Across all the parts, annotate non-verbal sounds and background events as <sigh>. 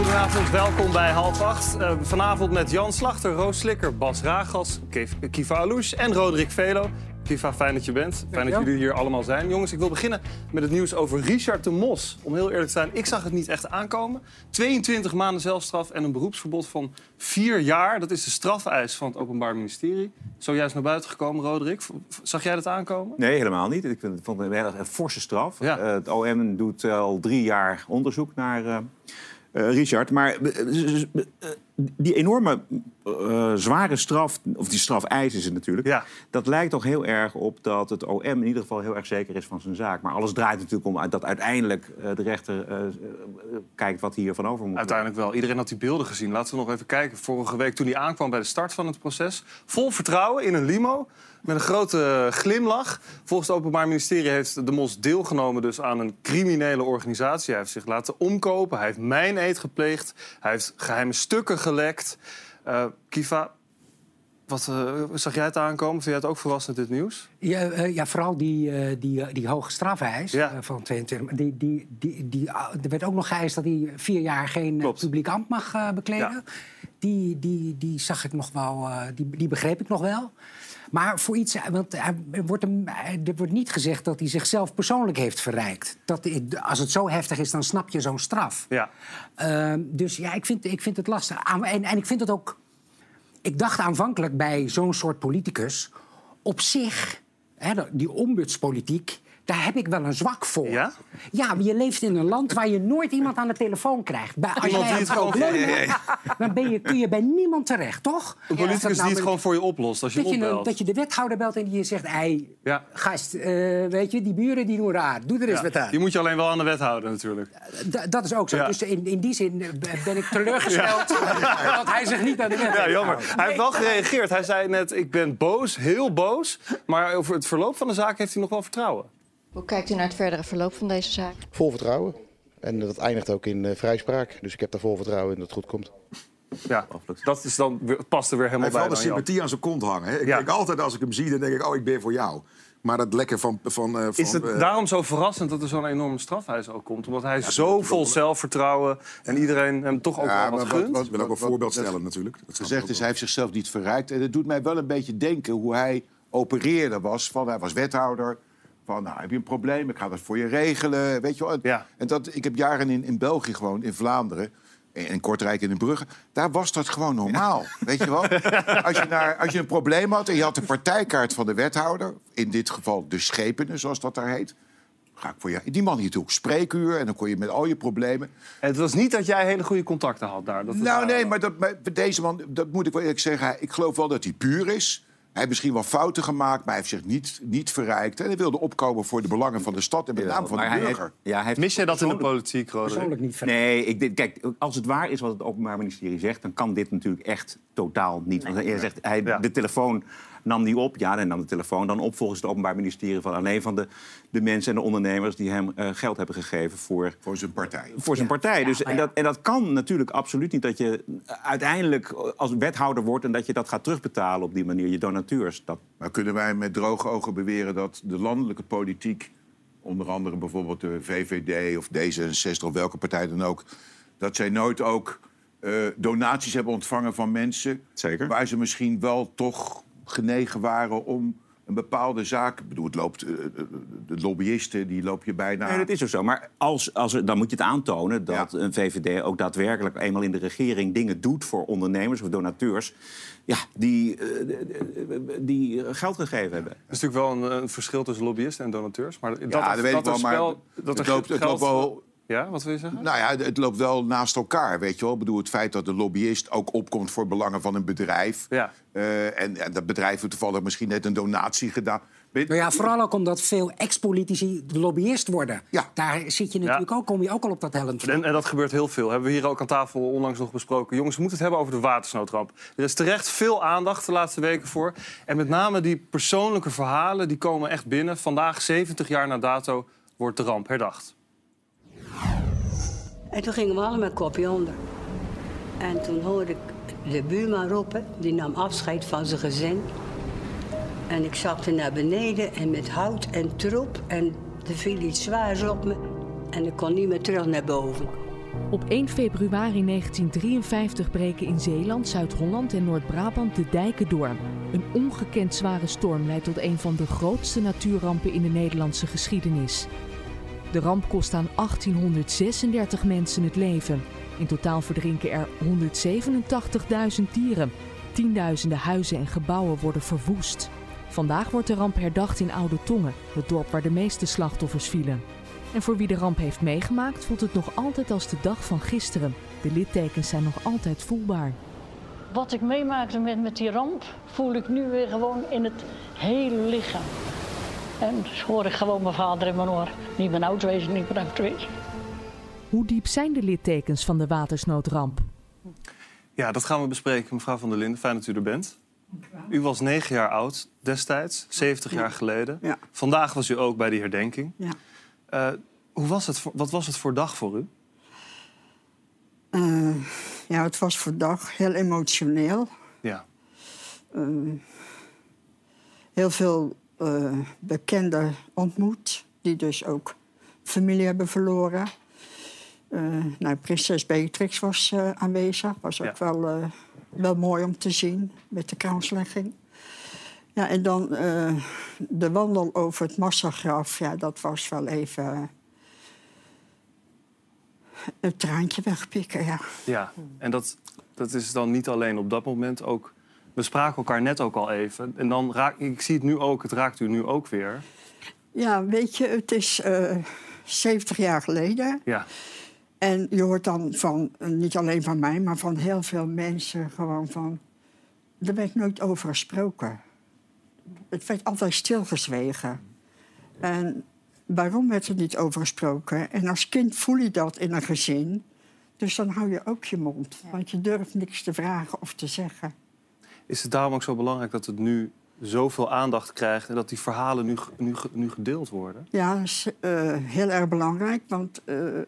goedenavond. Welkom bij half acht. Uh, vanavond met Jan Slachter, Roos Slikker, Bas Ragas, Kiva Alouche en Roderick Velo. Kiva, fijn dat je bent. Fijn dat jullie hier allemaal zijn. Jongens, ik wil beginnen met het nieuws over Richard de Mos. Om heel eerlijk te zijn, ik zag het niet echt aankomen. 22 maanden zelfstraf en een beroepsverbod van vier jaar. Dat is de strafeis van het Openbaar Ministerie. Zojuist naar buiten gekomen, Roderick. Zag jij dat aankomen? Nee, helemaal niet. Ik vond het een hele forse straf. Ja. Uh, het OM doet al drie jaar onderzoek naar... Uh uh, Richard. Maar uh, die enorme uh, zware straf, of die strafeis is het natuurlijk... Ja. dat lijkt toch heel erg op dat het OM in ieder geval heel erg zeker is van zijn zaak. Maar alles draait natuurlijk om dat uiteindelijk de rechter kijkt wat hiervan over moet. Uiteindelijk wel. Iedereen had die beelden gezien. Laten we nog even kijken. Vorige week toen hij aankwam bij de start van het proces. Vol vertrouwen in een limo met een grote glimlach. Volgens het Openbaar Ministerie heeft de Mos deelgenomen dus aan een criminele organisatie. Hij heeft zich laten omkopen, hij heeft mijn eet gepleegd, hij heeft geheime stukken gelekt. Uh, Kiva, wat uh, zag jij het aankomen? Vind jij het ook verrassend, dit nieuws? Ja, uh, ja vooral die, uh, die, die hoge strafeis ja. van 22. Die, die, die, die, ah, er werd ook nog geëist dat hij vier jaar geen publiek ambt mag bekleden. Ja. Die, die, die zag ik nog wel, die, die begreep ik nog wel. Maar voor iets, want er wordt, hem, er wordt niet gezegd dat hij zichzelf persoonlijk heeft verrijkt. Dat, als het zo heftig is, dan snap je zo'n straf. Ja. Uh, dus ja, ik vind, ik vind het lastig. En, en ik vind het ook. Ik dacht aanvankelijk bij zo'n soort politicus. Op zich, hè, die ombudspolitiek daar heb ik wel een zwak voor. Ja? Ja, je leeft in een land waar je nooit iemand aan de telefoon krijgt. Bij, als jij een probleem hebt, dan ben je, kun je bij niemand terecht, toch? Een politicus nou die het gewoon voor je oplost als je dat opbelt. Je, dat je de wethouder belt en die je zegt... Hey, gast, uh, weet je, die buren die doen raar. Doe er eens wat aan. Die moet je alleen wel aan de wethouder natuurlijk. dat is ook zo. Dus in, in die zin eh, ben ik teleurgesteld... <laughs> dat hij zich niet aan de wethouder Ja, jammer. Hij heeft wel gereageerd. Hij zei net, ik ben boos, heel boos. Maar over het verloop van de zaak heeft hij nog wel vertrouwen. Hoe kijkt u naar het verdere verloop van deze zaak? Vol vertrouwen. En dat eindigt ook in uh, vrijspraak. Dus ik heb daar vol vertrouwen in dat het goed komt. Ja, dat is dan, past er weer helemaal bij. Hij heeft de sympathie aan zijn kont hangen. Hè? Ik denk altijd als ik hem zie, dan denk ik, oh, ik ben voor jou. Maar dat lekker van... van, uh, is het uh, daarom zo verrassend dat er zo'n enorme strafhuis ook komt? Omdat hij ja, zo vol zelfvertrouwen en iedereen hem toch ook ja, wel wat gunt? Ik wil ook een voorbeeld stellen natuurlijk. Dat gezegd is, hij heeft zichzelf niet verrijkt. En het doet mij wel een beetje denken hoe hij opereerde was. Van, hij was wethouder, van, nou, heb je een probleem? Ik ga dat voor je regelen. Weet je wel? Ja. En dat, ik heb jaren in, in België gewoond, in Vlaanderen. In Kortrijk in Brugge. Daar was dat gewoon normaal. Weet je wel? <laughs> Als je, naar, als je een probleem had en je had de partijkaart van de wethouder... in dit geval de schepenen, zoals dat daar heet... Ga ik voor je, die man hier toe, spreekuur en dan kon je met al je problemen. En het was niet dat jij hele goede contacten had daar. Dat nou, nee, maar, dat, maar deze man, dat moet ik wel eerlijk zeggen. Ik geloof wel dat hij puur is. Hij heeft misschien wel fouten gemaakt, maar hij heeft zich niet, niet verrijkt. En hij wilde opkomen voor de belangen van de stad en met name van de burger. ja, hij Mis jij dat in de politiek, Persoonlijk niet Nee, ik, kijk, als het waar is wat het Openbaar Ministerie zegt... dan kan dit natuurlijk echt totaal niet. Want hij zegt, hij, de telefoon nam die op. Ja, en nam de telefoon dan op volgens het Openbaar Ministerie van alleen van de, de mensen en de ondernemers die hem uh, geld hebben gegeven voor, voor zijn partij. Voor zijn partij. dus, en, dat, en dat kan natuurlijk absoluut niet dat je uiteindelijk als wethouder wordt en dat je dat gaat terugbetalen op die manier, je donateurs. Dat... Maar kunnen wij met droge ogen beweren dat de landelijke politiek, onder andere bijvoorbeeld de VVD of D66 of welke partij dan ook, dat zij nooit ook uh, donaties hebben ontvangen van mensen. Zeker. Waar ze misschien wel toch genegen waren om een bepaalde zaak. Ik bedoel, het loopt, uh, de lobbyisten, die loop je bijna. Nee, dat is ook zo. Maar als, als er, dan moet je het aantonen dat een VVD ook daadwerkelijk eenmaal in de regering dingen doet voor ondernemers of donateurs. Ja, die, uh, die geld gegeven hebben. Er is natuurlijk wel een, een, verschil tussen lobbyisten en donateurs. Maar dat, ja, dat, weet ik wel, maar dat het, loopt, het loopt wel ja, wat wil je zeggen? Nou ja, het loopt wel naast elkaar, weet je wel. Ik bedoel, het feit dat de lobbyist ook opkomt voor belangen van een bedrijf. Ja. Uh, en, en, dat bedrijf heeft toevallig misschien net een donatie gedaan. Nou ja, vooral ook omdat veel ex-politici lobbyist worden. Ja. Daar zit je natuurlijk ook, kom je ook al op dat helm. En, en, dat gebeurt heel veel. Hebben we hier ook aan tafel onlangs nog besproken. Jongens, we moeten het hebben over de watersnoodramp. Er is terecht veel aandacht de laatste weken voor. En met name die persoonlijke verhalen, die komen echt binnen. Vandaag, 70 jaar na dato, wordt de ramp herdacht. En toen gingen we allemaal kopje onder. En toen hoorde ik de buurman roepen, die nam afscheid van zijn gezin. En ik zakte naar beneden en met hout en troep. En er viel iets zwaars op me. En ik kon niet meer terug naar boven. Op 1 februari 1953 breken in Zeeland, Zuid-Holland en Noord-Brabant de dijken door. Een ongekend zware storm leidt tot een van de grootste natuurrampen in de Nederlandse geschiedenis. De ramp kost aan 1836 mensen het leven. In totaal verdrinken er 187.000 dieren. Tienduizenden huizen en gebouwen worden verwoest. Vandaag wordt de ramp herdacht in Oude Tongen, het dorp waar de meeste slachtoffers vielen. En voor wie de ramp heeft meegemaakt, voelt het nog altijd als de dag van gisteren. De littekens zijn nog altijd voelbaar. Wat ik meemaakte met, met die ramp, voel ik nu weer gewoon in het hele lichaam. En dus hoor ik gewoon mijn vader in mijn oor. Niet mijn oud wezen, niet mijn oud wezen. Hoe diep zijn de littekens van de watersnoodramp? Ja, dat gaan we bespreken, mevrouw van der Linden. Fijn dat u er bent. U was negen jaar oud destijds, 70 jaar geleden. Ja. Vandaag was u ook bij die herdenking. Ja. Uh, hoe was het voor, wat was het voor dag voor u? Uh, ja, het was voor dag heel emotioneel. Ja. Uh, heel veel bekenden ontmoet, die dus ook familie hebben verloren. nou, prinses Beatrix was aanwezig, was ook wel, wel mooi om te zien met de kranslegging. Ja, en dan de wandel over het massagraf, ja, dat was wel even een traantje wegpikken, ja. Ja, en dat, dat is dan niet alleen op dat moment ook... We spraken elkaar net ook al even. En dan raak ik zie het nu ook, het raakt u nu ook weer. Ja, weet je, het is uh, eh, 70 jaar geleden. Ja. En je hoort dan van, niet alleen van mij, maar van heel veel mensen gewoon van... Er werd nooit over gesproken. Het werd altijd stilgezwegen. En waarom werd er niet over gesproken? En als kind voel je dat in een gezin. Dus dan hou je ook je mond. Want je durft niks te vragen of te zeggen. Is het daarom ook zo belangrijk dat het nu zoveel aandacht krijgt... en dat die verhalen nu, nu, nu gedeeld worden? Ja, dat is uh, heel erg belangrijk. Want uh,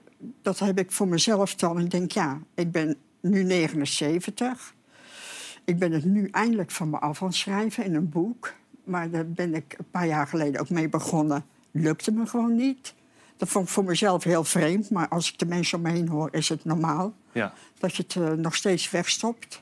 dat heb ik voor mezelf dan. Ik denk, ja, ik ben nu 79. Ik ben het nu eindelijk van me af aan het schrijven in een boek. Maar daar ben ik een paar jaar geleden ook mee begonnen lukte me gewoon niet. Dat vond ik voor mezelf heel vreemd, maar als ik de mensen om me heen hoor, is het normaal. Ja. Dat je het uh, nog steeds wegstopt.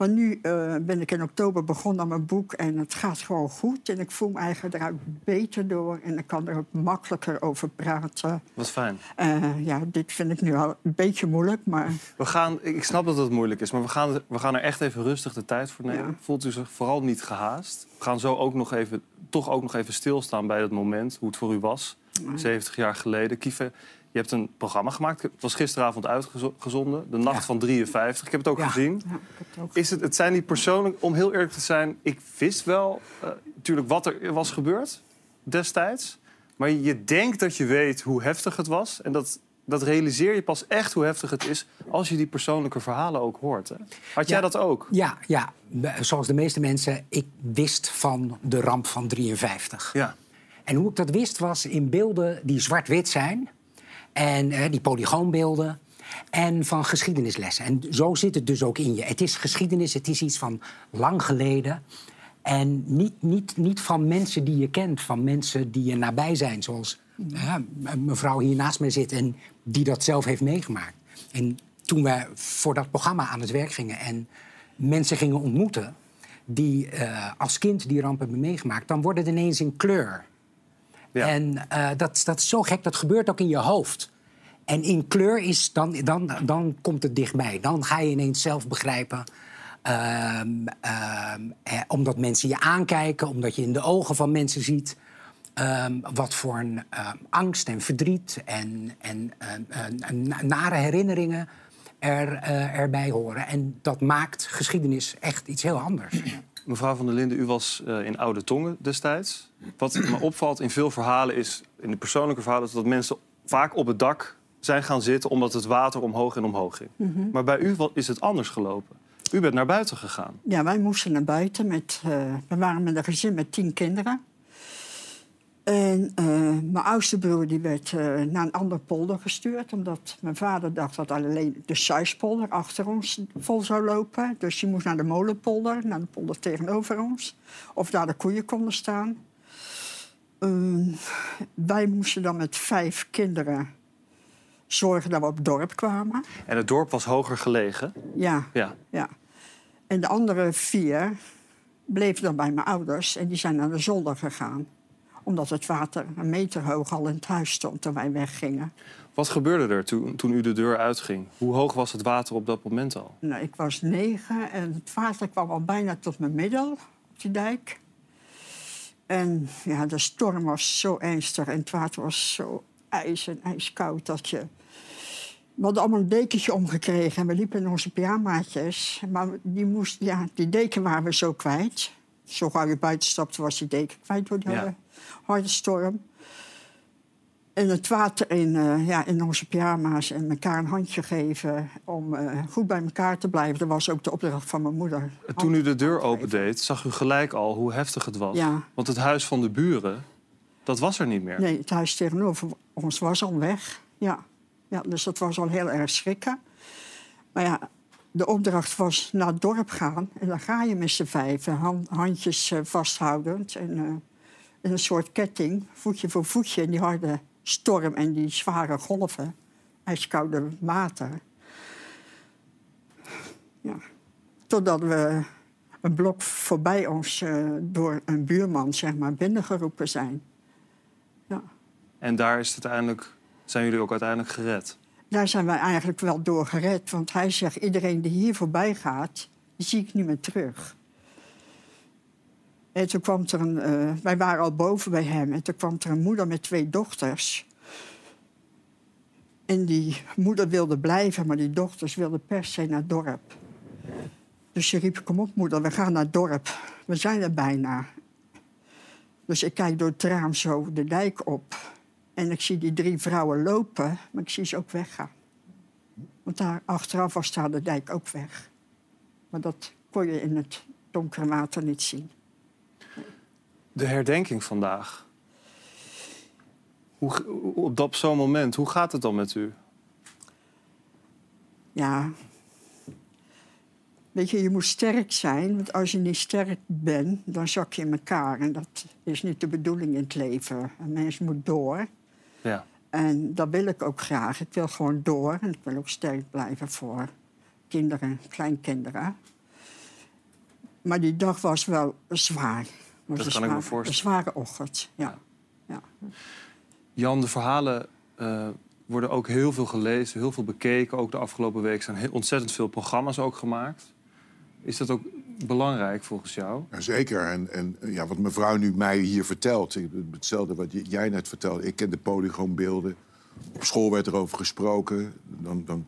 Maar nu uh, ben ik in oktober begonnen aan mijn boek en het gaat gewoon goed. En ik voel me eigenlijk eruit beter door en ik kan er ook makkelijker over praten. Wat fijn. Uh, ja, dit vind ik nu al een beetje moeilijk, maar... We gaan, ik snap dat het moeilijk is, maar we gaan, we gaan er echt even rustig de tijd voor nemen. Voelt u zich vooral niet gehaast? We gaan zo ook nog even, toch ook nog even stilstaan bij dat moment, hoe het voor u was. 70 jaar geleden. Kiefe, je hebt een programma gemaakt. Het was gisteravond uitgezonden. De Nacht van 53. Ik heb het ook gezien. Ja, het ook. Is het, het zijn die persoonlijk, om heel eerlijk te zijn... Ik wist wel uh, natuurlijk wat er was gebeurd destijds. Maar je denkt dat je weet hoe heftig het was. En dat, dat realiseer je pas echt hoe heftig het is... als je die persoonlijke verhalen ook hoort. Hè? Had jij dat ook? Ja, ja, zoals de meeste mensen. Ik wist van de ramp van 53. Ja. En hoe ik dat wist was in beelden die zwart-wit zijn... En die polygoonbeelden. En van geschiedenislessen. En zo zit het dus ook in je. Het is geschiedenis, het is iets van lang geleden. En niet, niet, niet van mensen die je kent, van mensen die je nabij zijn. Zoals uh, mevrouw hier naast mij zit en die dat zelf heeft meegemaakt. En toen we voor dat programma aan het werk gingen en mensen gingen ontmoeten die uh, als kind die ramp hebben meegemaakt, dan wordt het ineens in kleur. En uh, dat, dat is zo gek, dat gebeurt ook in je hoofd. En in kleur is dan, dan, dan komt het dichtbij. Dan ga je ineens zelf begrijpen. Uh, uh, omdat mensen je aankijken, omdat je in de ogen van mensen ziet. Ehm, wat voor een ehm, angst en verdriet en, en nare herinneringen er, uh, erbij horen. En dat maakt geschiedenis echt iets heel anders. Mevrouw van der Linden, u was uh, in Oude Tongen destijds. Wat me opvalt in veel verhalen is, in de persoonlijke verhalen, is dat mensen vaak op het dak zijn gaan zitten omdat het water omhoog en omhoog ging. Mm Maar bij u is het anders gelopen. U bent naar buiten gegaan. Ja, wij moesten naar buiten. Met, uh, we waren met een gezin met tien kinderen. En uh, mijn oudste broer die werd uh, naar een ander polder gestuurd. Omdat mijn vader dacht dat alleen de Suispolder achter ons vol zou lopen. Dus die moest naar de molenpolder, naar de polder tegenover ons. Of daar de koeien konden staan. Uh, wij moesten dan met vijf kinderen zorgen dat we op het dorp kwamen. En het dorp was hoger gelegen? Ja. ja. ja. En de andere vier bleven dan bij mijn ouders en die zijn naar de zolder gegaan. Omdat het water een meter hoog al in het huis stond toen wij weggingen. Wat gebeurde er toen, toen u de deur uitging? Hoe hoog was het water op dat moment al? Nou, ik was negen en het water kwam al bijna tot mijn middel op die dijk. En ja, de storm was zo ernstig en het water was zo ijs en ijskoud dat je... We hadden allemaal een dekentje omgekregen en we liepen in onze pyjamaatjes. Maar die, moest, ja, die deken waren we zo kwijt. Zo gauw je buiten stapte was die deken kwijt door de ja. harde storm. En het water in, uh, ja, in onze pyjama's en elkaar een handje geven om uh, goed bij elkaar te blijven. Dat was ook de opdracht van mijn moeder. Toen u de deur opendeed, zag u gelijk al hoe heftig het was. Ja. Want het huis van de buren, dat was er niet meer. Nee, het huis tegenover ons was al weg. Ja. Ja, dus dat was al heel erg schrikken. Maar ja, de opdracht was naar het dorp gaan. En dan ga je met z'n vijven, handjes uh, vasthoudend. En in een soort ketting, voetje voor voetje. En die harde storm en die zware golven, ijskoude water. Ja. Totdat we een blok voorbij ons uh, door een buurman zeg maar, binnengeroepen zijn. Ja. En daar is het uiteindelijk, zijn jullie ook uiteindelijk gered? Daar zijn wij eigenlijk wel door gered. Want hij zegt, iedereen die hier voorbij gaat, zie ik niet meer terug. En toen kwam er een... Uh, wij waren al boven bij hem. En toen kwam er een moeder met twee dochters. En die moeder wilde blijven, maar die dochters wilden per se naar het dorp. Dus ze riep, kom op moeder, we gaan naar het dorp. We zijn er bijna. Dus ik kijk door het raam zo de dijk op. En ik zie die drie vrouwen lopen, maar ik zie ze ook weggaan. Want daar achteraf was daar de dijk ook weg. Maar dat kon je in het donkere water niet zien. De herdenking vandaag. Hoe, op dat zo'n moment, hoe gaat het dan met u? Ja. Weet je, je moet sterk zijn. Want als je niet sterk bent, dan zak je in elkaar. En dat is niet de bedoeling in het leven. Een mens moet door. Ja. En dat wil ik ook graag. Ik wil gewoon door. En ik wil ook sterk blijven voor kinderen, kleinkinderen. Maar die dag was wel zwaar. Was dat kan ik me voorstellen. Een zware ochtend, ja. ja. Jan, de verhalen uh, worden ook heel veel gelezen, heel veel bekeken. Ook de afgelopen week zijn ontzettend veel programma's ook gemaakt. Is dat ook belangrijk volgens jou? Ja, zeker. En, en ja, wat mevrouw nu mij hier vertelt, hetzelfde wat jij net vertelde. Ik ken de polygoonbeelden. Op school werd erover gesproken. Dan, dan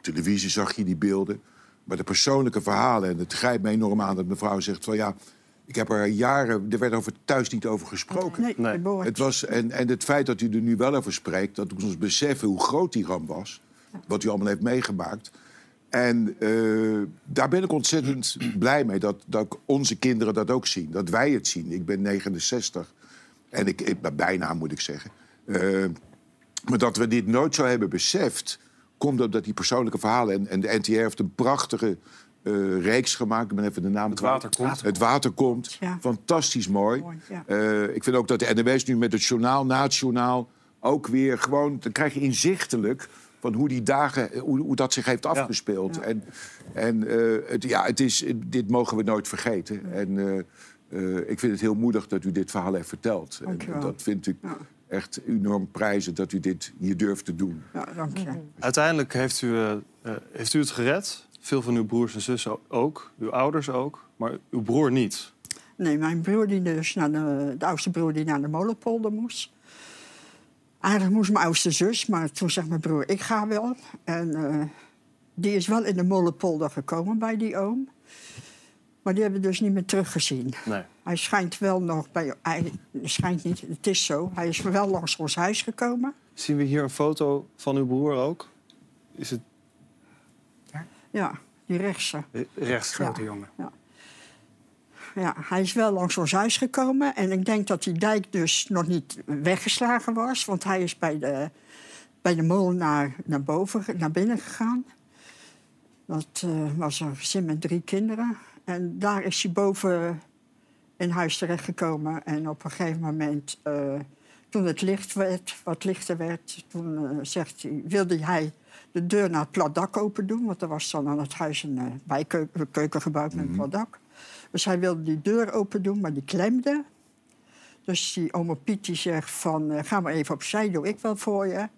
televisie zag je die beelden. Maar de persoonlijke verhalen, en het grijpt me enorm aan dat mevrouw zegt van ja, ik heb er jaren, er werd over thuis niet over gesproken. Nee, nee. Het was, en, en het feit dat u er nu wel over spreekt, dat doet ons beseffen hoe groot die ramp was. Wat u allemaal heeft meegemaakt. En uh, daar ben ik ontzettend blij mee dat, dat onze kinderen dat ook zien. Dat wij het zien. Ik ben 69. En ik, ik bijna moet ik zeggen. Uh, maar dat we dit nooit zo hebben beseft, komt omdat die persoonlijke verhalen. En, en de NTR heeft een prachtige uh, reeks gemaakt. Ik ben even de naam Het water komt. Het water komt. Fantastisch mooi. uh, ik vind ook dat de NWS nu met het journaal, na het journaal... ook weer gewoon... dan krijg je inzichtelijk van hoe die dagen, hoe, hoe dat zich heeft afgespeeld. En, en uh, het, ja, het is, dit mogen we nooit vergeten. En ik vind het heel moedig dat u dit verhaal heeft verteld. En, dat vind ik echt enorm prijzen dat u dit hier durft te doen. Ja, dank je. Uiteindelijk heeft u, heeft u het gered. Veel van uw broers en zussen ook, uw ouders ook, maar uw broer niet. Nee, mijn broer, die dus naar de, de oudste broer die naar de molenpolder moest. Eigenlijk moest mijn oudste zus, maar toen zegt mijn broer, ik ga wel. En uh, die is wel in de molenpolder gekomen bij die oom. Maar die hebben we dus niet meer teruggezien. Nee. Hij schijnt wel nog bij... Hij schijnt niet, het is zo. Hij is wel langs ons huis gekomen. Zien we hier een foto van uw broer ook? Is het ja, die rechtse. Rechtsgrote ja. jongen. Ja. Ja, hij is wel langs ons huis gekomen. En ik denk dat die dijk dus nog niet weggeslagen was. Want hij is bij de, bij de molenaar naar, boven, naar binnen gegaan. Dat uh, was een gezin met drie kinderen. En daar is hij boven in huis terechtgekomen. En op een gegeven moment... Uh, toen het licht werd, wat lichter werd, toen uh, zegt hij, wilde hij de deur naar het platdak open doen. Want er was dan aan het huis een bijkeuken gebouwd met een mhm. platdak. Dus hij wilde die deur open doen, maar die klemde. Dus die oma Piet zegt van, uh, ga maar even opzij, doe ik wel voor je.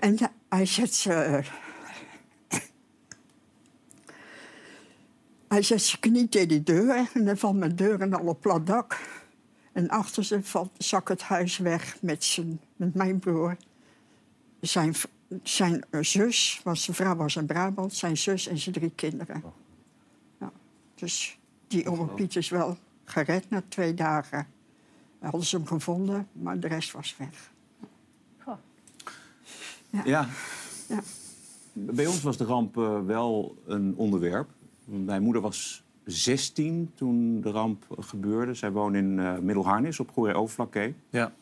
En hij zet Hij zet zijn knie tegen die deur en dan valt mijn deur en al op plat dak. En achter ze valt, zak het huis weg met, zijn, met mijn broer. Zijn, zijn zus, want zijn vrouw was in Brabant, zijn zus en zijn drie kinderen. Dus die oma Piet is wel gered na twee dagen. We hadden ze hem gevonden, maar de rest was weg. Ja. ja. ja. Bij ons was de ramp uh, wel een onderwerp. Mijn moeder was 16 toen de ramp gebeurde. Zij woonde in uh, Middelharnis op Goeree Overflakkee. Ja.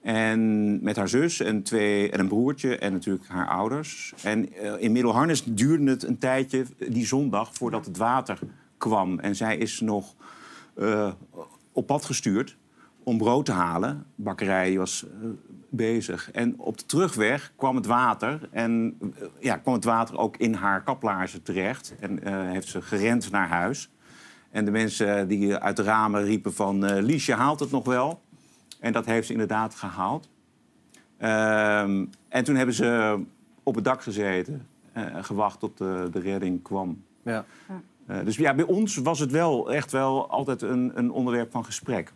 En met haar zus en, twee, en een broertje en natuurlijk haar ouders. En uh, in Middelharnis duurde het een tijdje, die zondag, voordat het water kwam. En zij is nog uh, op pad gestuurd om brood te halen. De bakkerij was bezig. En op de terugweg kwam het water. En eh, ja, kwam het water ook in haar kaplaarzen terecht. En uh, heeft ze gerend naar huis. En de mensen die uit de ramen riepen van... Uh, Liesje haalt het nog wel. En dat heeft ze inderdaad gehaald. Ehm, en toen hebben ze op het dak gezeten. en gewacht tot de, de redding kwam. Ja. Dus ja, bij ons was het wel echt wel altijd een, een onderwerp van gesprek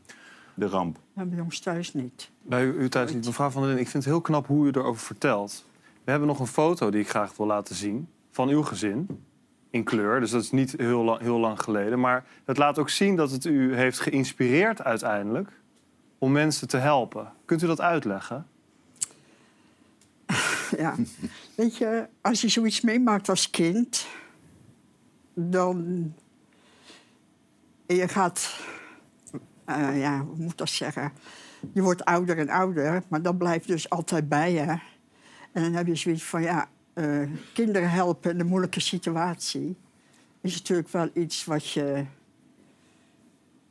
de ramp? bij ons thuis niet. Bij u, thuis niet. Mevrouw van der Linden, ik vind het heel knap hoe u erover vertelt. We hebben nog een foto die ik graag wil laten zien van uw gezin. In kleur, dus dat is niet heel lang, heel lang geleden. Maar het laat ook zien dat het u heeft geïnspireerd uiteindelijk om mensen te helpen. Kunt u dat uitleggen? <laughs> Ja, weet je, als je zoiets meemaakt als kind, dan. je gaat uh, ja, hoe moet dat zeggen? Je wordt ouder en ouder, maar dat blijft dus altijd bij je. En dan heb je zoiets van, ja, uh, kinderen helpen in een moeilijke situatie... is natuurlijk wel iets wat je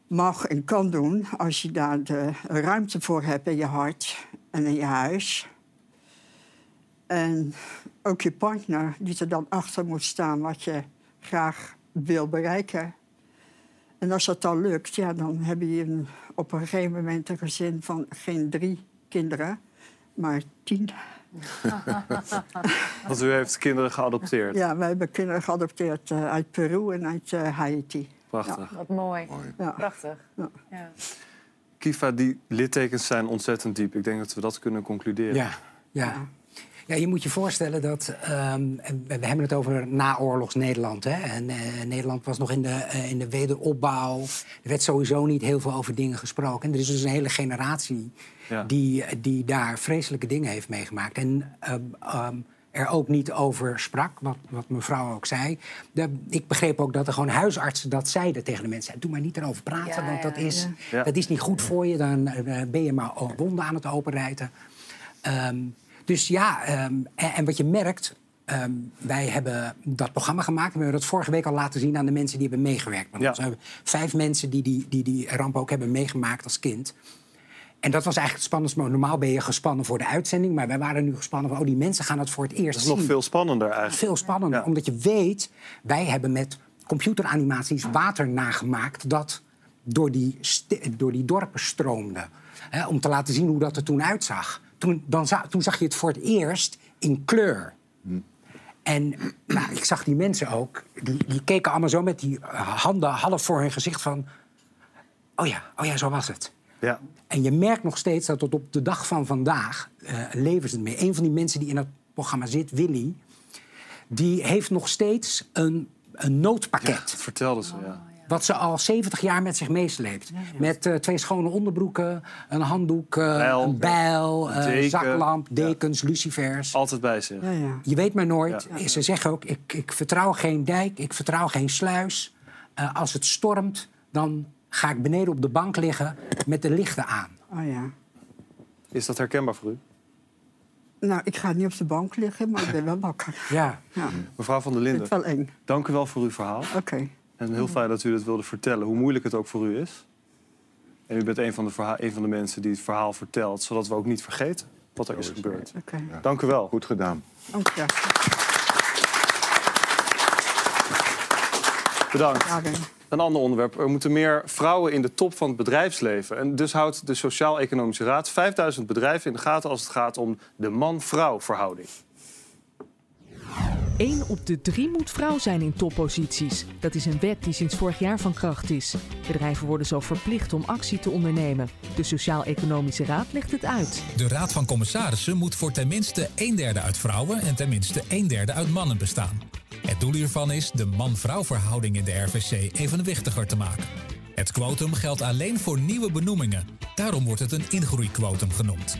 mag en kan doen... als je daar de ruimte voor hebt in je hart en in je huis. En ook je partner, die er dan achter moet staan wat je graag wil bereiken... En als dat dan lukt, ja, dan heb je een, op een gegeven moment een gezin van geen drie kinderen, maar tien. <laughs> Want u heeft kinderen geadopteerd? Ja, wij hebben kinderen geadopteerd uh, uit Peru en uit uh, Haiti. Prachtig. Ja. Wat mooi. Ja. Prachtig. Ja. Kifa, die littekens zijn ontzettend diep. Ik denk dat we dat kunnen concluderen. Ja, ja. Ja, je moet je voorstellen dat. Um, we hebben het over naoorlogs Nederland. Hè? En uh, Nederland was nog in de, uh, in de wederopbouw. Er werd sowieso niet heel veel over dingen gesproken. En er is dus een hele generatie ja. die, die daar vreselijke dingen heeft meegemaakt. En um, um, er ook niet over sprak, wat, wat mevrouw ook zei. De, ik begreep ook dat er gewoon huisartsen dat zeiden tegen de mensen. Doe maar niet erover praten, ja, want dat, is, dat is niet goed voor je. Dan uh, ben je maar wonden aan het openrijden. Um, dus ja, ehm, en, wat je merkt, ehm, wij hebben dat programma gemaakt. We hebben dat vorige week al laten zien aan de mensen die hebben meegewerkt. Er zijn vijf mensen die die, die die ramp ook hebben meegemaakt als kind. En dat was eigenlijk het spannendste. Normaal ben je gespannen voor de uitzending, maar wij waren nu gespannen van... oh, die mensen gaan het voor het eerst Dat is nog veel spannender eigenlijk. Veel spannender, omdat je weet... wij hebben met computeranimaties water nagemaakt... dat door die, door die dorpen stroomde. Hè, om te laten zien hoe dat er toen uitzag toen, dan toen zag je het voor het eerst in kleur. En nou, ik zag die mensen ook, die, die keken allemaal zo met die handen half voor hun gezicht van... Oh ja, oh ja, zo was het. Ja. En je merkt nog steeds dat tot op de dag van vandaag uh, leven ze het mee. Een van die mensen die in het programma zit, Willy, die heeft nog steeds een, een noodpakket. Ja, vertelde ze, ja. Wat ze al 70 jaar met zich meesleept. Met uh, twee schone onderbroeken, een handdoek, uh, bijl, een bijl, een uh, zaklamp, dekens, ja. lucifers. Altijd bij zich. Ja, Je weet maar nooit. Ze zeggen ook, ik, ik, vertrouw geen dijk, ik vertrouw geen sluis. als het stormt, dan ga ik beneden op de bank liggen met de lichten aan. Oh ja. Is dat herkenbaar voor u? Nou, ik ga niet op de bank liggen, maar ik ben wel wakker. Ja. Mevrouw van der Linden, wel eng. dank u wel voor uw verhaal. Oké. En heel fijn dat u dat wilde vertellen, hoe moeilijk het ook voor u is. En u bent een van, de een van de mensen die het verhaal vertelt... zodat we ook niet vergeten wat er is gebeurd. Okay. Dank u wel. Goed gedaan. Dank je. Bedankt. Een ander onderwerp. Er moeten meer vrouwen in de top van het bedrijfsleven. En dus houdt de Sociaal-Economische Raad 5000 bedrijven in de gaten als het gaat om de man-vrouw verhouding. Eén op de drie moet vrouw zijn in topposities. Dat is een wet die sinds vorig jaar van kracht is. Bedrijven worden zo verplicht om actie te ondernemen. De Sociaal-Economische Raad legt het uit. De Raad van Commissarissen moet voor tenminste een derde uit vrouwen en tenminste een derde uit mannen bestaan. Het doel hiervan is de man-vrouw verhouding in de RVC evenwichtiger te maken. Het quotum geldt alleen voor nieuwe benoemingen. Daarom wordt het een ingroeiquotum genoemd.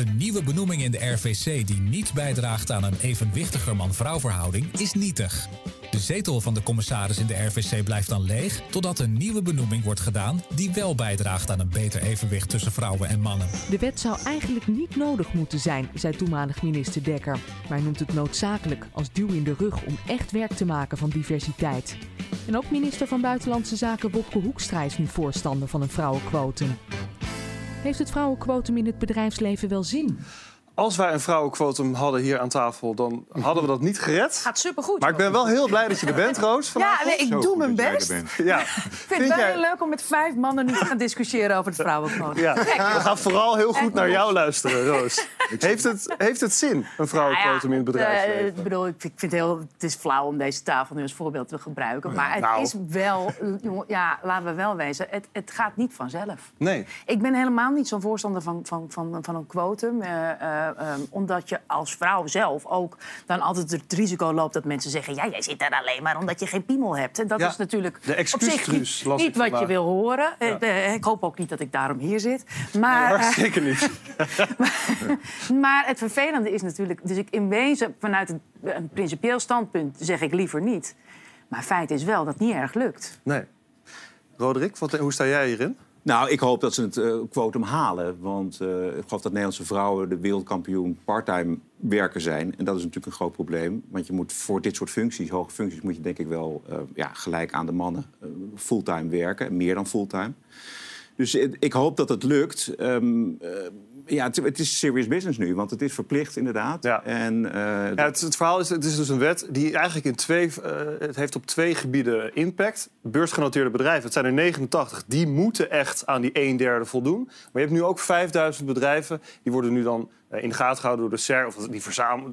Een nieuwe benoeming in de RVC die niet bijdraagt aan een evenwichtiger man-vrouw verhouding is nietig. De zetel van de commissaris in de RVC blijft dan leeg totdat een nieuwe benoeming wordt gedaan die wel bijdraagt aan een beter evenwicht tussen vrouwen en mannen. De wet zou eigenlijk niet nodig moeten zijn, zei toenmalig minister Dekker. Maar hij noemt het noodzakelijk als duw in de rug om echt werk te maken van diversiteit. En ook minister van Buitenlandse Zaken Bobke Hoekstra is nu voorstander van een vrouwenquotum. Heeft het vrouwenquotum in het bedrijfsleven wel zin? Als wij een vrouwenquotum hadden hier aan tafel, dan hadden we dat niet gered. Gaat supergoed. Maar ik ben wel heel blij dat je er bent, Roos. Ja, nee, ik doe mijn best. Ja. <laughs> Ik vind het wel heel leuk om met vijf mannen nu te gaan discussiëren over het vrouwenquotum. Ja. We gaan vooral heel goed naar jou luisteren, Roos. Heeft het, heeft het zin, een vrouwenquotum in het nou bedrijfsleven? ik bedoel, ik vind het heel... Het is flauw om deze tafel nu als voorbeeld te gebruiken. Maar het nou. is wel... Ja, laten we wel wezen. Het, het gaat niet vanzelf. Nee. Ik ben helemaal niet zo'n voorstander van, van, van, van een quotum. Uh, Ehm, omdat je als vrouw zelf ook dan altijd het risico loopt dat mensen zeggen: ja, jij zit daar alleen maar omdat je geen piemel hebt. En dat is natuurlijk de op zich niet, niet wat je wil horen. Eh, ik hoop ook niet dat ik daarom hier zit. Maar, uh, <laughs> zeker niet. <laughs> maar, het vervelende is natuurlijk, dus ik in wezen vanuit een, een principieel standpunt zeg ik liever niet. Maar feit is wel dat het niet erg lukt. Nee. Roderick, wat, hoe sta jij hierin? Nou, ik hoop dat ze het uh, quotum halen. Want uh, ik geloof dat Nederlandse vrouwen de wereldkampioen parttime werken zijn. En dat is natuurlijk een groot probleem. Want je moet voor dit soort functies, hoge functies, moet je denk ik wel uh, ja, gelijk aan de mannen fulltime werken. Meer dan fulltime. Dus ik hoop dat het lukt. Um, ja, het, het, is serious business nu, want het is verplicht inderdaad. Ja. En, uh, ja, het, het, verhaal is, het is dus een wet die eigenlijk in twee, uh, het heeft op twee gebieden impact. Beursgenoteerde bedrijven, het zijn er 89, die moeten echt aan die een derde voldoen. Maar je hebt nu ook 5000 bedrijven, die worden nu dan in de gaten gehouden door de SER, of die,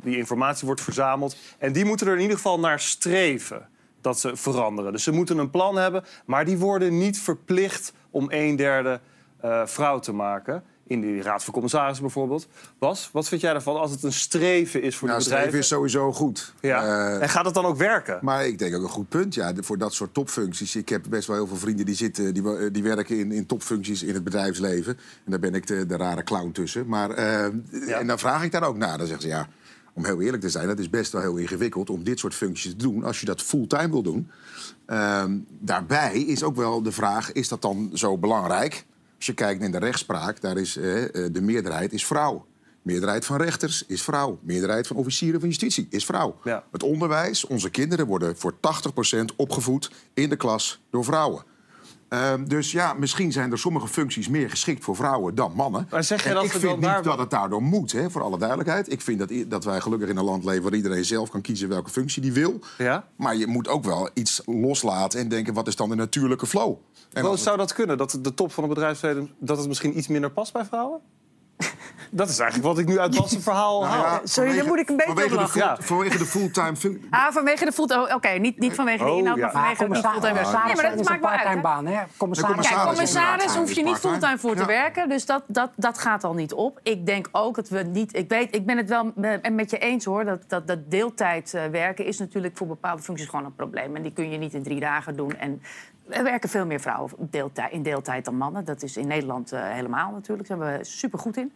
die informatie wordt verzameld. En die moeten er in ieder geval naar streven dat ze veranderen. Dus ze moeten een plan hebben, maar die worden niet verplicht om een derde uh, vrouw te maken in die raad van commissarissen bijvoorbeeld. Bas, wat vind jij daarvan als het een streven is voor nou, de bedrijven? streven is sowieso goed. Ja. Uh, en gaat het dan ook werken? Maar ik denk ook een goed punt, ja, voor dat soort topfuncties. Ik heb best wel heel veel vrienden die, zitten, die, die werken in, in topfuncties in het bedrijfsleven. En daar ben ik de, de rare clown tussen. Maar, uh, ja. En dan vraag ik daar ook naar. Dan zeggen ze, ja, om heel eerlijk te zijn, dat is best wel heel ingewikkeld om dit soort functies te doen als je dat fulltime wil doen. Uh, daarbij is ook wel de vraag: is dat dan zo belangrijk? Als je kijkt naar de rechtspraak, daar is eh, de meerderheid is vrouw. Meerderheid van rechters is vrouw. Meerderheid van officieren van justitie is vrouw. Ja. Het onderwijs, onze kinderen worden voor 80% opgevoed in de klas door vrouwen. Uh, dus ja, misschien zijn er sommige functies meer geschikt voor vrouwen dan mannen. Maar zeg je en dat ik vind niet dat het daardoor moet, hè, voor alle duidelijkheid. Ik vind dat, dat wij gelukkig in een land leven waar iedereen zelf kan kiezen welke functie die wil. Ja? Maar je moet ook wel iets loslaten en denken, wat is dan de natuurlijke flow? En Roos, zou dat kunnen? Dat de top van het bedrijfsleven dat het misschien iets minder past bij vrouwen? Dat is eigenlijk wat ik nu uit <laughs> Bas' verhaal nou, haal. Ja, Sorry, dan moet ik een beetje vanwege ja. vanwege de fulltime... Ah, vanwege de fulltime... Oké, okay, niet, niet vanwege de Oh, inhoud, ja. maar vanwege Ah, de fulltime werk. commissaris Nee, maar dat is maakt wel uit. baan, hè? Commissaris, Kijk, commissaris hoef je niet fulltime voor te Ja. werken. Dus dat, dat, dat gaat al niet op. Ik denk ook dat we niet... Ik, weet, ik ben het wel met, met je eens, hoor. Dat, dat, dat deeltijd eh, werken is natuurlijk voor bepaalde functies gewoon een probleem. En die kun je niet in drie dagen doen. En er werken veel meer vrouwen in deeltijd dan mannen. Dat is in Nederland eh, helemaal natuurlijk. Daar zijn we super goed in.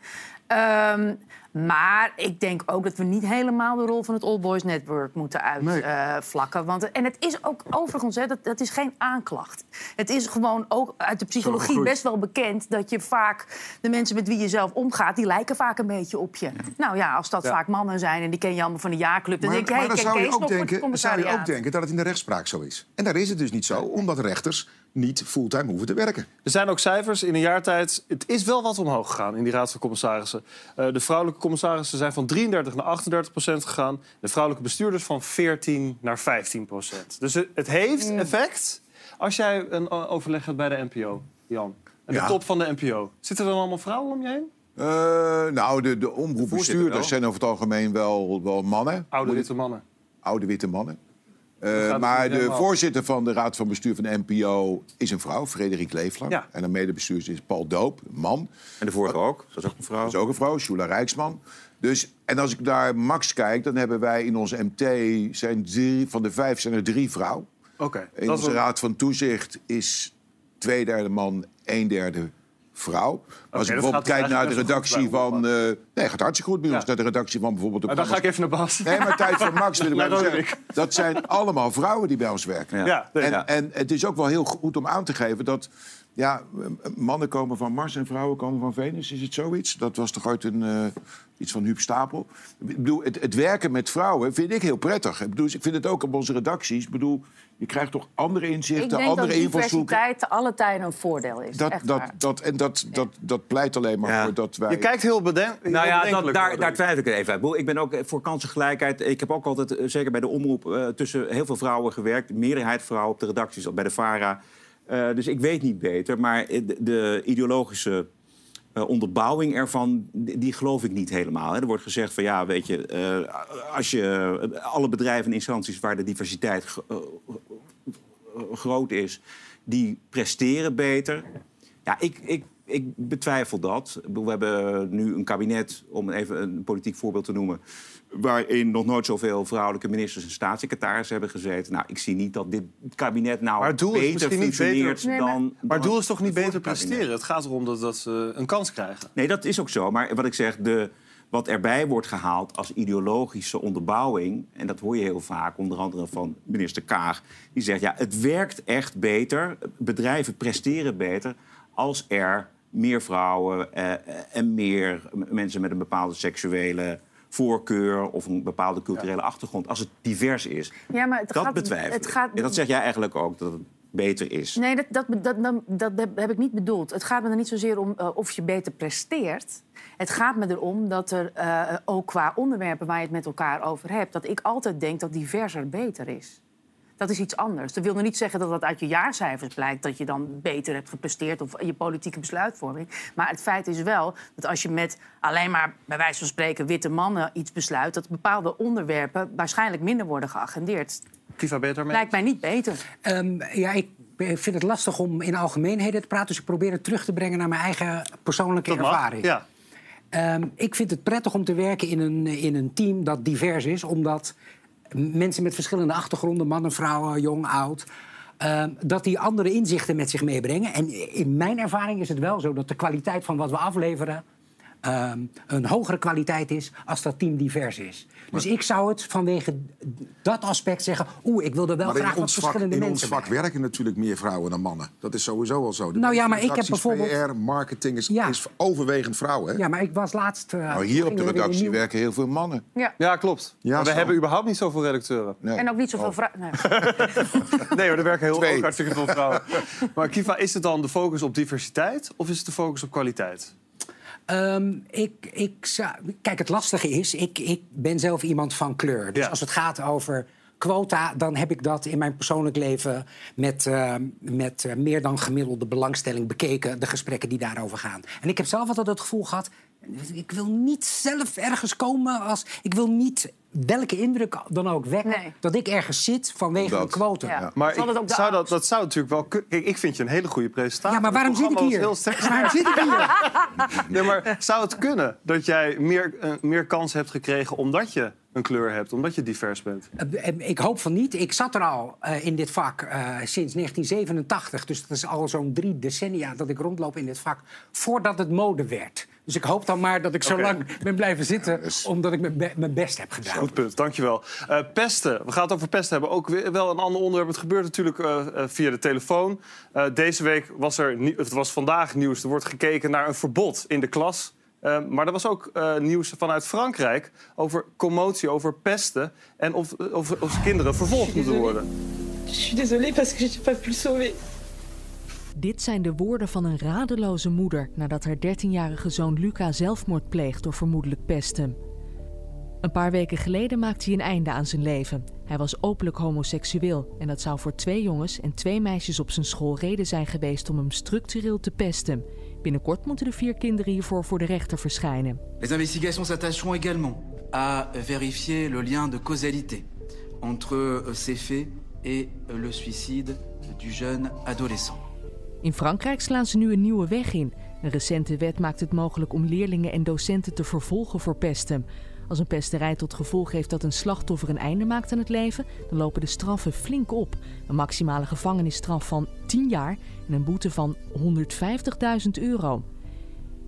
Ehm, maar ik denk ook dat we niet helemaal de rol van het All Boys Network moeten uitvlakken. want en het is ook overigens, hè, dat, dat is geen aanklacht. Het is gewoon ook uit de psychologie best wel bekend dat je vaak de mensen met wie je zelf omgaat, die lijken vaak een beetje op je. Nou ja, als dat Ja. vaak mannen zijn en die ken je allemaal van de jaarclub, dan Maar, denk je, maar hey, dan ken zou je ook denken, dan zou je ook denken dat het in de rechtspraak zo is. En daar is het dus niet zo, omdat rechters niet fulltime hoeven te werken. Er zijn ook cijfers in een jaar tijd. Het is wel wat omhoog gegaan in die raad van commissarissen. Uh, de vrouwelijke commissarissen zijn van 33 naar 38 procent gegaan. De vrouwelijke bestuurders van 14 naar 15 procent. Dus het heeft mm. effect als jij een overleg hebt bij de NPO, Jan. En de top van de NPO. Zitten er dan allemaal vrouwen om je heen? Uh, nou, de, de omroepbestuurders zijn over het algemeen wel, wel mannen. Oude witte mannen. Oude witte mannen. Uh, maar de voorzitter van de Raad van Bestuur van de NPO is een vrouw, Frederik Leeflang. Ja. En de medebestuurder is Paul Doop, een man. En de vorige ook, dat is ook een vrouw. Dat is ook een vrouw, Shula Rijksman. Dus, en als ik naar Max kijk, dan hebben wij in onze MT... Zijn drie, van de vijf zijn er drie vrouwen. Oké. in onze Raad van Toezicht is twee derde man, een derde vrouw. als ik bijvoorbeeld kijk naar de redactie van... Uh, nee, gaat hartstikke goed bij ons. Naar de redactie van bijvoorbeeld... De dan ga ik even naar Bas. Nee, maar tijd voor Max wil ik <laughs> zeggen. Dat zijn allemaal vrouwen die bij ons werken. Ja. En, en het is ook wel heel goed om aan te geven dat... Ja, mannen komen van Mars en vrouwen komen van Venus. Is het zoiets? Dat was toch ooit een, uh, iets van Huub Stapel? Ik bedoel, het, het, werken met vrouwen vind ik heel prettig. Ik, bedoel, ik vind het ook op onze redacties. Ik bedoel, je krijgt toch andere inzichten, andere invalshoeken. Ik denk dat diversiteit alle tijden een voordeel is. Dat, dat, dat, en dat, dat, dat pleit alleen maar voor dat wij... Je kijkt heel bedenk. Nou ja, dat, daar, daar twijfel ik even uit. Ik ben ook voor kansengelijkheid. Ik heb ook altijd, eh, zeker bij de omroep, uh, tussen heel veel vrouwen gewerkt. Meerderheid vrouwen op de redacties, bij de VARA. Uh, dus ik weet niet beter. Maar de, de ideologische uh, onderbouwing ervan, die, geloof ik niet helemaal. Hè. Er wordt gezegd van ja, weet je, uh, als je alle bedrijven en instanties waar de diversiteit groot is, die presteren beter. Ja, ik, ik, ik betwijfel dat. We hebben nu een kabinet, om even een politiek voorbeeld te noemen waarin nog nooit zoveel vrouwelijke ministers en staatssecretarissen hebben gezeten. Nou, ik zie niet dat dit kabinet nou maar doel beter functioneert beter... dan, Maar het doel is toch niet beter presteren? Het gaat erom dat, dat ze een kans krijgen. Nee, dat is ook zo. Maar wat ik zeg, de, wat erbij wordt gehaald als ideologische onderbouwing... en dat hoor je heel vaak, onder andere van minister Kaag... die zegt, ja, het werkt echt beter, bedrijven presteren beter... als er meer vrouwen eh, en meer mensen met een bepaalde seksuele voorkeur of een bepaalde culturele achtergrond. Als het divers is. Ja, maar het dat gaat, betwijfel het gaat... En dat zeg jij eigenlijk ook, dat het beter is. Nee, dat, dat, dat, dat, heb ik niet bedoeld. Het gaat me er niet zozeer om uh, of je beter presteert. Het gaat me erom dat er uh, ook qua onderwerpen waar je het met elkaar over hebt... dat ik altijd denk dat diverser beter is. Dat is iets anders. Dat wil nog niet zeggen dat dat uit je jaarcijfers blijkt... dat je dan beter hebt gepresteerd of je politieke besluitvorming. Maar het feit is wel dat als je met alleen maar... bij wijze van spreken witte mannen iets besluit... dat bepaalde onderwerpen waarschijnlijk minder worden geagendeerd. Kiva beter mee? Lijkt mij niet beter. Um, ja, ik vind het lastig om in algemeenheden te praten. Dus ik probeer het terug te brengen naar mijn eigen persoonlijke ervaring. Ja. Um, ik vind het prettig om te werken in een, in een team dat divers is, omdat mensen met verschillende achtergronden, mannen, vrouwen, jong, oud. Uh, dat die andere inzichten met zich meebrengen. En in mijn ervaring is het wel zo dat de kwaliteit van wat we afleveren uh, een hogere kwaliteit is als dat team divers is. dus ik zou het vanwege dat aspect zeggen... oeh, ik wil er wel graag wat verschillende mensen In ons vak werken natuurlijk meer vrouwen dan mannen. Dat is sowieso al zo. De nou ja, maar ik heb bijvoorbeeld... PR, marketing is, ja. is overwegend vrouwen. Hè? Ja, maar ik was laatst... Uh, nou, hier op de redactie werken heel veel mannen. Ja, ja klopt. Ja, maar we hebben überhaupt niet zoveel redacteuren. Nee. En ook niet zoveel oh. vrouwen. Nee. <laughs> nee, maar er werken heel ook hartstikke veel vrouwen. <laughs> Maar Kiva, is het dan de focus op diversiteit... of is het de focus op kwaliteit? Um, ik, ik zou, kijk, het lastige is, ik, ik ben zelf iemand van kleur. Dus als het gaat over quota, dan heb ik dat in mijn persoonlijk leven met, uh, met uh, meer dan gemiddelde belangstelling bekeken, de gesprekken die daarover gaan. En ik heb zelf altijd het gevoel gehad, ik wil niet zelf ergens komen als. Ik wil niet welke indruk dan ook wekken dat ik ergens zit vanwege dat. een quota. Ja. Maar ik, zou dat, dat zou natuurlijk wel Kijk, ik vind je een hele goede presentatie. Ja, maar waarom zit ik hier? Heel waarom zit ik hier? nee, maar zou het kunnen dat jij meer, uh, meer kans hebt gekregen omdat je een kleur hebt, omdat je divers bent? Uh, ik hoop van niet. Ik zat er al uh, in dit vak sinds 1987. Dus dat is al zo'n drie decennia dat ik rondloop in dit vak. Voordat het mode werd. Dus ik hoop dan maar dat ik zo lang ben blijven zitten... omdat ik mijn best heb gedaan. Goed punt, dankjewel. Uh, pesten, we gaan het over pesten hebben. Ook weer wel een ander onderwerp. Het gebeurt natuurlijk uh, via de telefoon. Uh, deze week was er, het was vandaag nieuws, er wordt gekeken naar een verbod in de klas... maar er was ook nieuws vanuit Frankrijk over commotie, over pesten... en of, of, of kinderen vervolgd moeten worden. Je suis désolée parce que je n'ai pas pu le sauver. Dit zijn de woorden van een radeloze moeder nadat haar 13-jarige zoon Luca zelfmoord pleegt door vermoedelijk pesten. Een paar weken geleden maakte hij een einde aan zijn leven. Hij was openlijk homoseksueel en dat zou voor twee jongens en twee meisjes op zijn school reden zijn geweest om hem structureel te pesten. Binnenkort moeten de vier kinderen hiervoor voor de rechter verschijnen. Les investigations s'attacheront également à vérifier le lien de causalité entre euh, ces faits et euh, le suicide du jeune adolescent. In Frankrijk slaan ze nu een nieuwe weg in. Een recente wet maakt het mogelijk om leerlingen en docenten te vervolgen voor pesten. Als een pesterij tot gevolg heeft dat een slachtoffer een einde maakt aan het leven, dan lopen de straffen flink op. Een maximale gevangenisstraf van 10 jaar en een boete van 150.000 euro.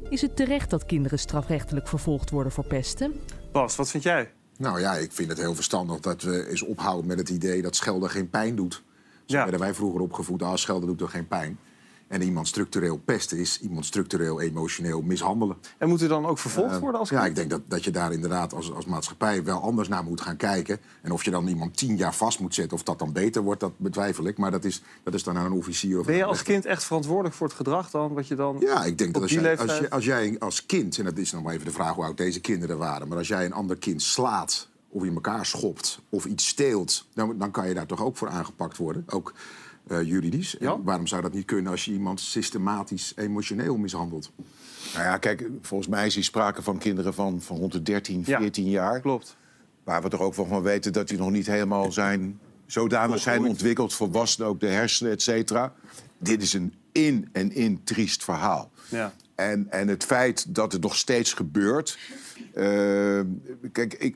Is het terecht dat kinderen strafrechtelijk vervolgd worden voor pesten? Bas, wat vind jij? Nou ja, ik vind het heel verstandig dat we eens ophouden met het idee dat schelden geen pijn doet. Zo werden wij vroeger opgevoed, ah, schelden doet er geen pijn. En iemand structureel pesten is iemand structureel emotioneel mishandelen. En moet u dan ook vervolgd worden als Ja, ik denk dat, dat je daar inderdaad als, als maatschappij wel anders naar moet gaan kijken. En of je dan iemand tien jaar vast moet zetten, of dat dan beter wordt, dat betwijfel ik. Maar dat is, dat is dan aan een officier. Of ben je als kind echt verantwoordelijk voor het gedrag dan? Wat je dan ja, ik denk dat als jij, als, je, als jij als kind, en dat is nog maar even de vraag hoe oud deze kinderen waren, maar als jij een ander kind slaat of in elkaar schopt of iets steelt, dan, dan kan je daar toch ook voor aangepakt worden. Ook uh, juridisch. waarom zou dat niet kunnen als je iemand systematisch emotioneel mishandelt? Nou ja, kijk, volgens mij is hier sprake van kinderen van, van rond de 13, 14 jaar. Klopt. Waar we toch ook van weten dat die nog niet helemaal zijn, zodanig zijn ontwikkeld, volwassen, ook de hersenen, et cetera. Dit is een in en in triest verhaal. Ja. En, en het feit dat het nog steeds gebeurt. Uh, kijk, ik,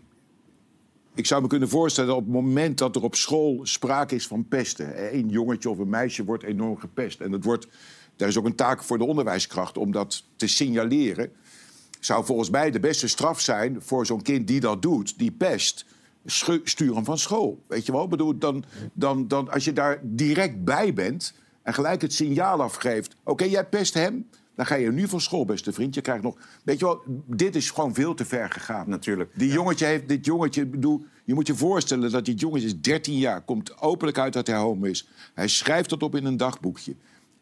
ik zou me kunnen voorstellen dat op het moment dat er op school sprake is van pesten, een jongetje of een meisje wordt enorm gepest. En het wordt, daar is ook een taak voor de onderwijskracht om dat te signaleren. Zou volgens mij de beste straf zijn voor zo'n kind die dat doet, die pest, sturen van school. Weet je wel? Bedoel, dan, dan, dan, als je daar direct bij bent en gelijk het signaal afgeeft: oké, jij pest hem, dan ga je nu van school, beste vriend. Je krijgt nog. Weet je wel, dit is gewoon veel te ver gegaan. Natuurlijk. Die jongetje heeft. Dit jongetje, bedoel, je moet je voorstellen dat dit jongetje is 13 jaar, komt openlijk uit dat hij homo is. Hij schrijft dat op in een dagboekje.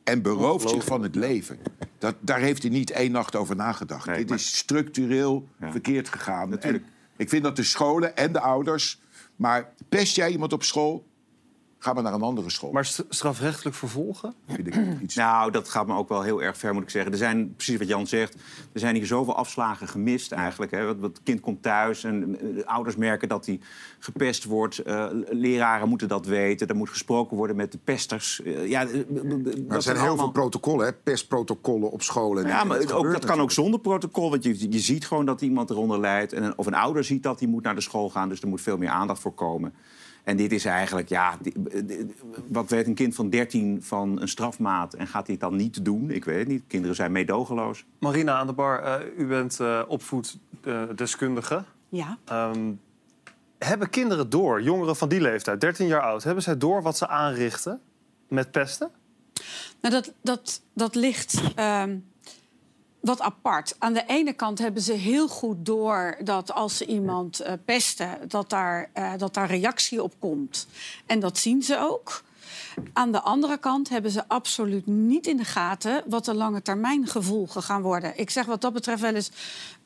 En berooft zich van het leven. Dat, daar heeft hij niet één nacht over nagedacht. Dit is structureel verkeerd gegaan. Natuurlijk. ik vind dat de scholen en de ouders. Maar pest jij iemand op school, Ga maar naar een andere school. Maar strafrechtelijk vervolgen? Vind ik iets... Nou, dat gaat me ook wel heel erg ver, moet ik zeggen. Er zijn, precies wat Jan zegt, er zijn hier zoveel afslagen gemist eigenlijk. Hè. Het kind komt thuis en uh, ouders merken dat hij gepest wordt. Uh, leraren moeten dat weten. Er moet gesproken worden met de pesters. Uh, ja, er zijn heel veel protocollen, hè? pestprotocollen op scholen. Ja, maar ook, dat kan ook zonder protocol. Want je, je ziet gewoon dat iemand eronder lijdt. En, of een ouder ziet dat hij moet naar de school gaan. Dus er moet veel meer aandacht voor komen. En dit is eigenlijk, ja, wat weet een kind van 13 van een strafmaat en gaat hij het dan niet doen? Ik weet het niet. Kinderen zijn meedogenloos. Marina aan de bar, uh, u bent uh, opvoeddeskundige. Ja. Um, hebben kinderen door, jongeren van die leeftijd, 13 jaar oud, hebben zij door wat ze aanrichten met pesten? Nou, dat, dat, dat ligt. Um wat apart. Aan de ene kant hebben ze heel goed door dat als ze iemand uh, pesten, dat daar, uh, dat daar reactie op komt. En dat zien ze ook. Aan de andere kant hebben ze absoluut niet in de gaten wat de lange termijn gevolgen gaan worden. Ik zeg wat dat betreft wel eens.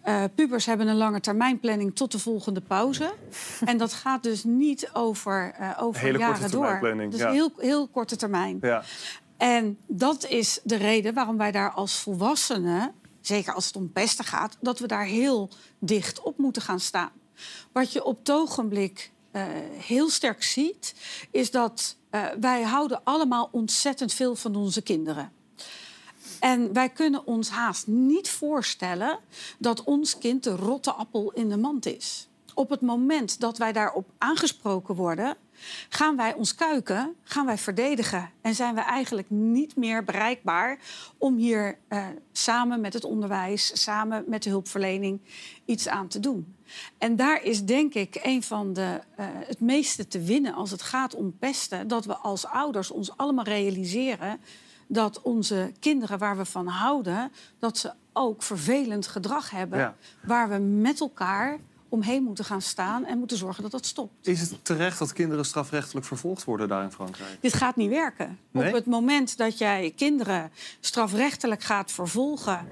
Uh, pubers hebben een lange termijn planning tot de volgende pauze. en dat gaat dus niet over, uh, over Hele jaren door. Dus ja. heel, heel korte termijn. Ja. En dat is de reden waarom wij daar als volwassenen zeker als het om pesten gaat, dat we daar heel dicht op moeten gaan staan. Wat je op het ogenblik uh, heel sterk ziet, is dat uh, wij houden allemaal ontzettend veel van onze kinderen. En wij kunnen ons haast niet voorstellen dat ons kind de rotte appel in de mand is. Op het moment dat wij daarop aangesproken worden, gaan wij ons kuiken, gaan wij verdedigen. En zijn we eigenlijk niet meer bereikbaar om hier uh, samen met het onderwijs, samen met de hulpverlening iets aan te doen. En daar is denk ik een van de, uh, het meeste te winnen als het gaat om pesten. Dat we als ouders ons allemaal realiseren dat onze kinderen waar we van houden, dat ze ook vervelend gedrag hebben. Ja. Waar we met elkaar omheen moeten gaan staan en moeten zorgen dat dat stopt. Is het terecht dat kinderen strafrechtelijk vervolgd worden daar in Frankrijk? Dit gaat niet werken. Nee? Op het moment dat jij kinderen strafrechtelijk gaat vervolgen,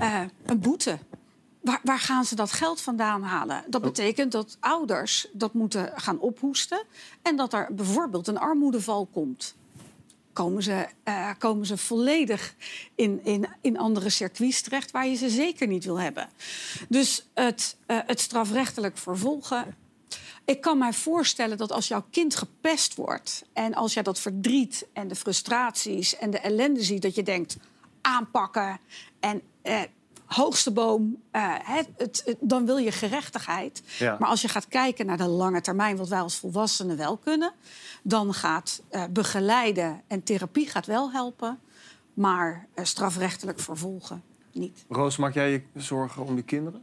uh, een boete. Waar, waar, gaan ze dat geld vandaan halen? Dat betekent dat ouders dat moeten gaan ophoesten en dat er bijvoorbeeld een armoedeval komt komen ze, uh, komen ze volledig in, in, in andere circuits terecht waar je ze zeker niet wil hebben. Dus het, uh, het strafrechtelijk vervolgen. Ik kan mij voorstellen dat als jouw kind gepest wordt en als jij dat verdriet en de frustraties en de ellende ziet, dat je denkt aanpakken en uh, hoogste boom, het, het, dan wil je gerechtigheid. Ja. Maar als je gaat kijken naar de lange termijn, wat wij als volwassenen wel kunnen, dan gaat uh, begeleiden en therapie gaat wel helpen, maar uh, strafrechtelijk vervolgen niet. Roos, maak jij je zorgen om je kinderen?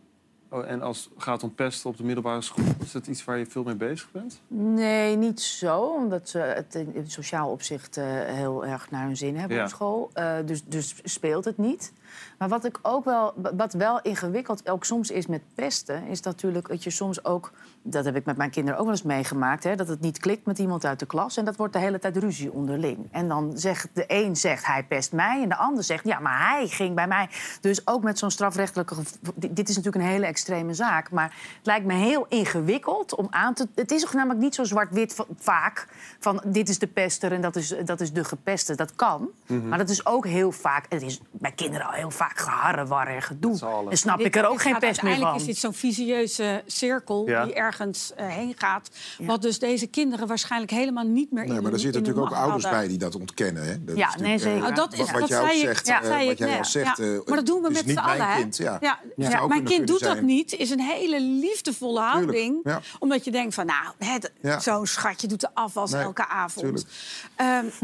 Oh, en als het gaat om pesten op de middelbare school, is dat iets waar je veel mee bezig bent? Nee, niet zo. Omdat ze het in sociaal opzicht uh, heel erg naar hun zin hebben ja. op school. Uh, dus, dus speelt het niet. Maar wat ik ook wel, wat wel ingewikkeld ook soms is met pesten, is natuurlijk dat je soms ook, dat heb ik met mijn kinderen ook wel eens meegemaakt, hè, dat het niet klikt met iemand uit de klas en dat wordt de hele tijd ruzie onderling. En dan zegt de een zegt hij pest mij en de ander zegt ja, maar hij ging bij mij. Dus ook met zo'n strafrechtelijke, dit is natuurlijk een hele extreme zaak, maar het lijkt me heel ingewikkeld om aan te. Het is namelijk niet zo zwart-wit vaak van dit is de pester en dat is, dat is de gepeste. Dat kan, mm -hmm. maar dat is ook heel vaak. Het is bij kinderen al heel vaak geharrewar en gedoe. En snap dit, ik er ook geen pest meer van. Uiteindelijk is dit zo'n visieuze cirkel ja. die ergens uh, heen gaat. Ja. Wat dus deze kinderen waarschijnlijk helemaal niet meer nee, in maar er zitten natuurlijk ook ouders hadden. bij die dat ontkennen. Hè? Dat ja, nee, zeker. Uh, dat is, wat, dat jij zegt, ja, uh, zei wat ik, jij ja, al zegt, ja. Maar dat doen we met z'n allen, hè? Kind, ja. Ja. Ja. Mijn kind doet dat niet, is een hele liefdevolle houding. Omdat je denkt van, nou, zo'n schatje doet de afwas elke avond.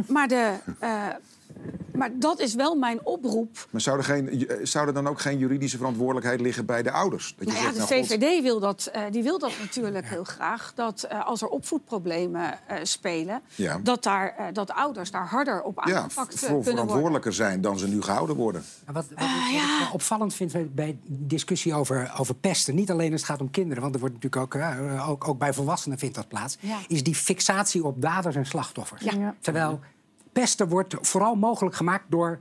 Maar de... Maar dat is wel mijn oproep. Maar zou er, geen, zou er dan ook geen juridische verantwoordelijkheid liggen bij de ouders? Dat je nou ja, zegt, de nou, VVD wil dat, uh, die wil dat natuurlijk heel graag. Dat uh, als er opvoedproblemen uh, spelen, ja. dat, daar, dat ouders daar harder op aangepakt ja, kunnen verantwoordelijker zijn dan ze nu gehouden worden. Wat, wat, wat ja. ik opvallend vind bij discussie over, over pesten... niet alleen als het gaat om kinderen, want er wordt natuurlijk ook, ook, ook bij volwassenen vindt dat plaats... Ja. is die fixatie op daders en slachtoffers. Terwijl pesten wordt vooral mogelijk gemaakt door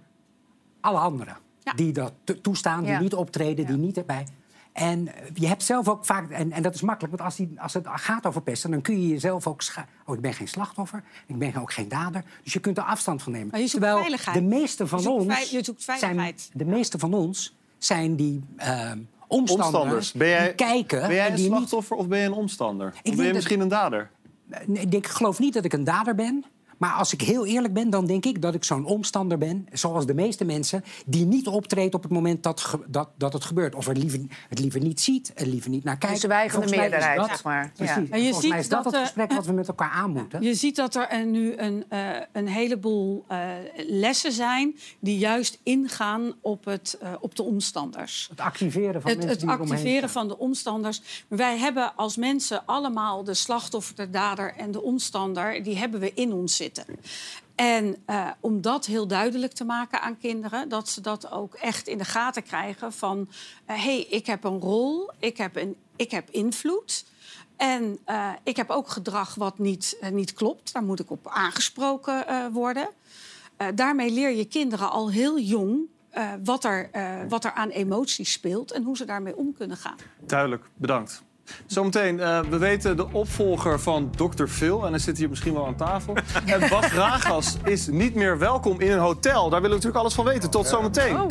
alle anderen. Ja. Die dat toestaan, die ja. niet optreden, die niet erbij. En je hebt zelf ook vaak, en, en dat is makkelijk, want als, die, als het gaat over pesten, dan kun je jezelf ook scha- Oh, ik ben geen slachtoffer, ik ben ook geen dader. Dus je kunt er afstand van nemen. Maar je zoekt Terwijl veiligheid. de meeste van je zoekt ons. vei- je zoekt zijn, de meeste van ons zijn die. Uh, omstanders, omstanders. Ben jij, die kijken. Ben jij en een die slachtoffer of ben je een omstander? Of ben je dat- misschien een dader? Nee, ik geloof niet dat ik een dader ben. Maar als ik heel eerlijk ben, dan denk ik dat ik zo'n omstander ben... zoals de meeste mensen, die niet optreedt op het moment dat, ge- dat, dat het gebeurt. Of het liever, het liever niet ziet, het liever niet naar kijkt. Dus de mij is meerderheid, dat- zeg maar. Precies. Ja. En je Volgens mij ziet is dat, dat, het gesprek wat we met elkaar aan moeten. Je ziet dat er nu een, eh, een heleboel eh, lessen zijn die juist ingaan op, het, eh, op de omstanders. Het activeren van Het, mensen het die activeren van de omstanders. Wij hebben als mensen allemaal de slachtoffer, de dader en de omstander... die hebben we in ons En eh, om dat heel duidelijk te maken aan kinderen... dat ze dat ook echt in de gaten krijgen van... hé, hey, ik heb een rol, ik heb, een, ik heb invloed... En eh, ik heb ook gedrag wat niet, eh, niet klopt. Daar moet ik op aangesproken eh, worden. Eh, daarmee leer je kinderen al heel jong eh, wat, er, eh, wat er aan emoties speelt en hoe ze daarmee om kunnen gaan. Duidelijk, bedankt. Zometeen, eh, we weten de opvolger van Dr. Phil. En hij zit hier misschien wel aan tafel. En Bas Ragas is niet meer welkom in een hotel. Daar willen we natuurlijk alles van weten. Tot zometeen.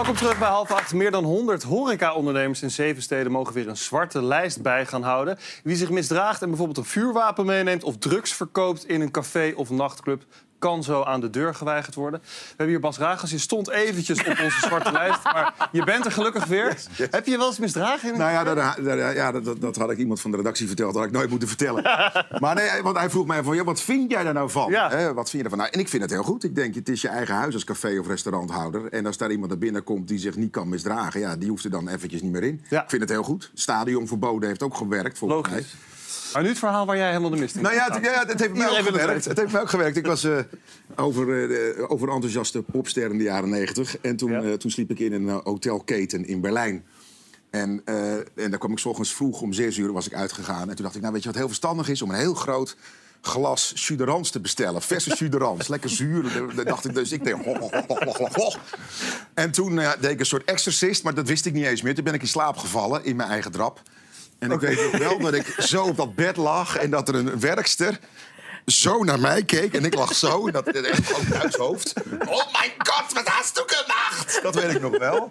Welkom terug bij half acht. Meer dan 100 horeca-ondernemers in zeven steden mogen weer een zwarte lijst bij gaan houden. Wie zich misdraagt en bijvoorbeeld een vuurwapen meeneemt of drugs verkoopt in een café of nachtclub, kan zo aan de deur geweigerd worden. We hebben hier Bas Ragas. Je stond eventjes op onze zwarte <laughs> lijst, maar je bent er gelukkig weer. Heb je je wel eens misdragen? In Nou ja, dat, dat- ja dat, dat, had ik iemand van de redactie verteld. Dat had ik nooit moeten vertellen. <laughs> maar nee, want hij vroeg mij van, ja, wat vind jij daar nou van? Wat vind je ervan? Nou, en ik vind het heel goed. Ik denk, het is je eigen huis als café of restauranthouder. En als daar iemand naar binnen komt die zich niet kan misdragen... ja, die hoeft er dan eventjes niet meer in. Ik vind het heel goed. Stadion verboden heeft ook gewerkt, volgens Logisch. mij. Maar nu het verhaal waar jij helemaal de mist in Nou ja, het, ja, het heeft mij ook gewerkt. Het heeft mij ook gewerkt. Ik was uh, over, uh, over enthousiaste popster in de jaren negentig. En toen, ja. uh, toen sliep ik in een hotelketen in Berlijn. En, en daar kwam ik s ochtends vroeg om zes uur was ik uitgegaan. En toen dacht ik, nou weet je wat heel verstandig is? Om een heel groot glas Suderans te bestellen. Verse Suderans, <laughs> lekker zuur. Dat dacht ik dus. Ik denk... Ho, ho, ho, en toen uh, deed ik een soort exorcist, maar dat wist ik niet eens meer. Toen ben ik in slaap gevallen in mijn eigen drap. En ik weet wel dat ik zo op dat bed lag en dat er een werkster zo naar mij keek en ik lag zo. En dat echt gewoon uit hoofd. Oh mijn god, wat hast du gemacht? Dat weet ik nog wel.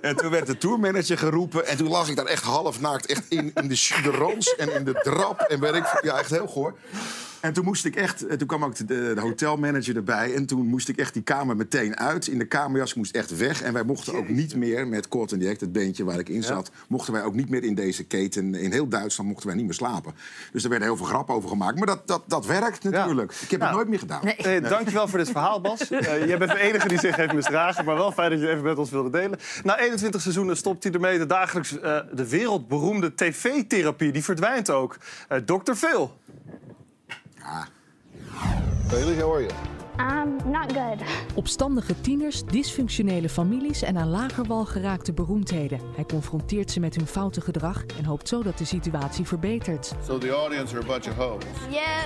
En toen werd de tourmanager geroepen. En toen lag ik daar echt half naakt echt in, in de chuderons en in de drap. En werd ik, ja, echt heel goor. En toen moest ik echt, toen kwam ook de, de, hotelmanager erbij. En toen moest ik echt die kamer meteen uit. In de kamerjas moest echt weg. En wij mochten ook niet meer met Court and Act, het beentje waar ik in zat, mochten wij ook niet meer in deze keten. In heel Duitsland mochten wij niet meer slapen. Dus er werden heel veel grappen over gemaakt. Maar dat, dat, dat werkt natuurlijk. Ik heb het nooit meer gedaan. Nee. Nee, dankjewel voor dit verhaal, Bas. Uh, <laughs> jij bent de enige die zich heeft misdragen. Maar wel fijn dat je even met ons wilde delen. Na 21 seizoenen stopt hij ermee de dagelijks uh, de wereldberoemde tv-therapie. Die verdwijnt ook. Uh, Dr. Phil. Bailey, how are you? Um, not good. Opstandige tieners, dysfunctionele families en aan lager wal geraakte beroemdheden. Hij confronteert ze met hun foute gedrag en hoopt zo dat de situatie verbetert. So the audience are a bunch of hoes. Yeah.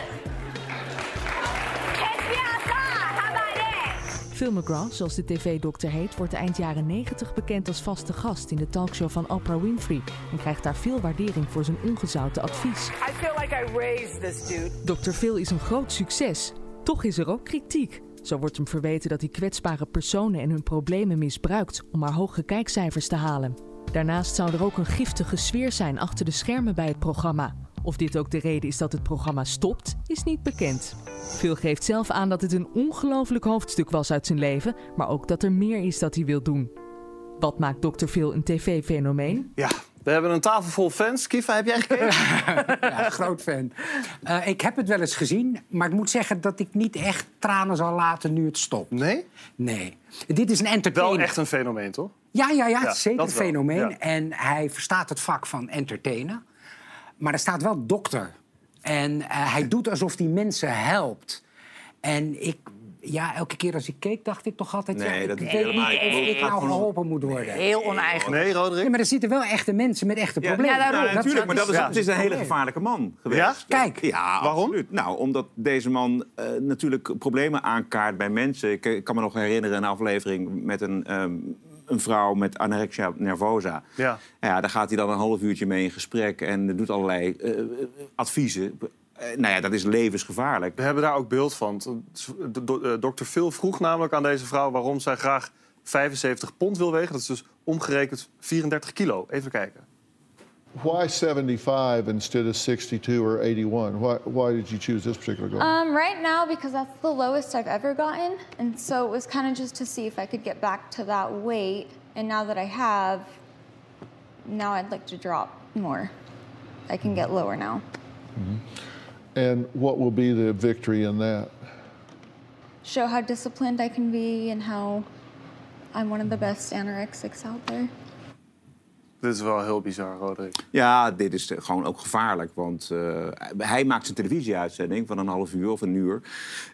Phil McGraw, zoals de tv-dokter heet, wordt eind jaren 90 bekend als vaste gast in de talkshow van Oprah Winfrey en krijgt daar veel waardering voor zijn ongezouten advies. I feel like I raised this dude. Dr. Phil is een groot succes. Toch is er ook kritiek. Zo wordt hem verweten dat hij kwetsbare personen en hun problemen misbruikt om maar hoge kijkcijfers te halen. Daarnaast zou er ook een giftige sfeer zijn achter de schermen bij het programma. Of dit ook de reden is dat het programma stopt, is niet bekend. Phil geeft zelf aan dat het een ongelooflijk hoofdstuk was uit zijn leven, maar ook dat er meer is dat hij wil doen. Wat maakt Dr. Phil een tv-fenomeen? Ja, we hebben een tafel vol fans. Kiva, heb jij gekeken? <laughs> ja, groot fan. Uh, ik heb het wel eens gezien, maar ik moet zeggen dat ik niet echt tranen zal laten nu het stopt. Nee? Nee. Dit is een entertainer. Wel echt een fenomeen, toch? Ja, ja, ja, ja zeker een fenomeen. Ja. En hij verstaat het vak van entertainen. Maar er staat wel dokter. En uh, hij <laughs> doet alsof hij mensen helpt. En ik, ja, elke keer als ik keek, dacht ik toch altijd... Nee, ja, dat ik is weet helemaal niet of ik nou geholpen moet worden. Heel oneigenlijk. Nee, Roderick? Maar er zitten wel echte mensen met echte Ja, problemen. ja, Dat- natuurlijk, maar dat is, ja, het is een hele gevaarlijke man geweest. Ja? Kijk. Ja, Waarom? absoluut. Nou, omdat deze man eh, natuurlijk problemen aankaart bij mensen. Ik, ik kan me nog herinneren een aflevering met een, ehm, een vrouw met anorexia nervosa. Ja. Ja, daar gaat hij dan een half uurtje mee in gesprek en doet allerlei eh, eh, adviezen. Eh, nou ja, dat is levensgevaarlijk. We hebben daar ook beeld van. De- do- Dr. Phil vroeg namelijk aan deze vrouw waarom zij graag 75 pond wil wegen. Dat is dus omgerekend 34 kilo. Even kijken. Why 75 instead of 62 or 81? Why, why did you choose this particular goal? Um, right now, because that's the lowest I've ever gotten. And so it was kind of just to see if I could get back to that weight. And now that I have, now I'd like to drop more. I can get lower now. and what will be the victory in that? Show how disciplined I can be and how I'm one of the best anorexics out there. Dit is wel heel bizar, Roderick. Ja, dit is gewoon ook gevaarlijk. Want eh, hij maakt zijn televisieuitzending van een half uur of een uur.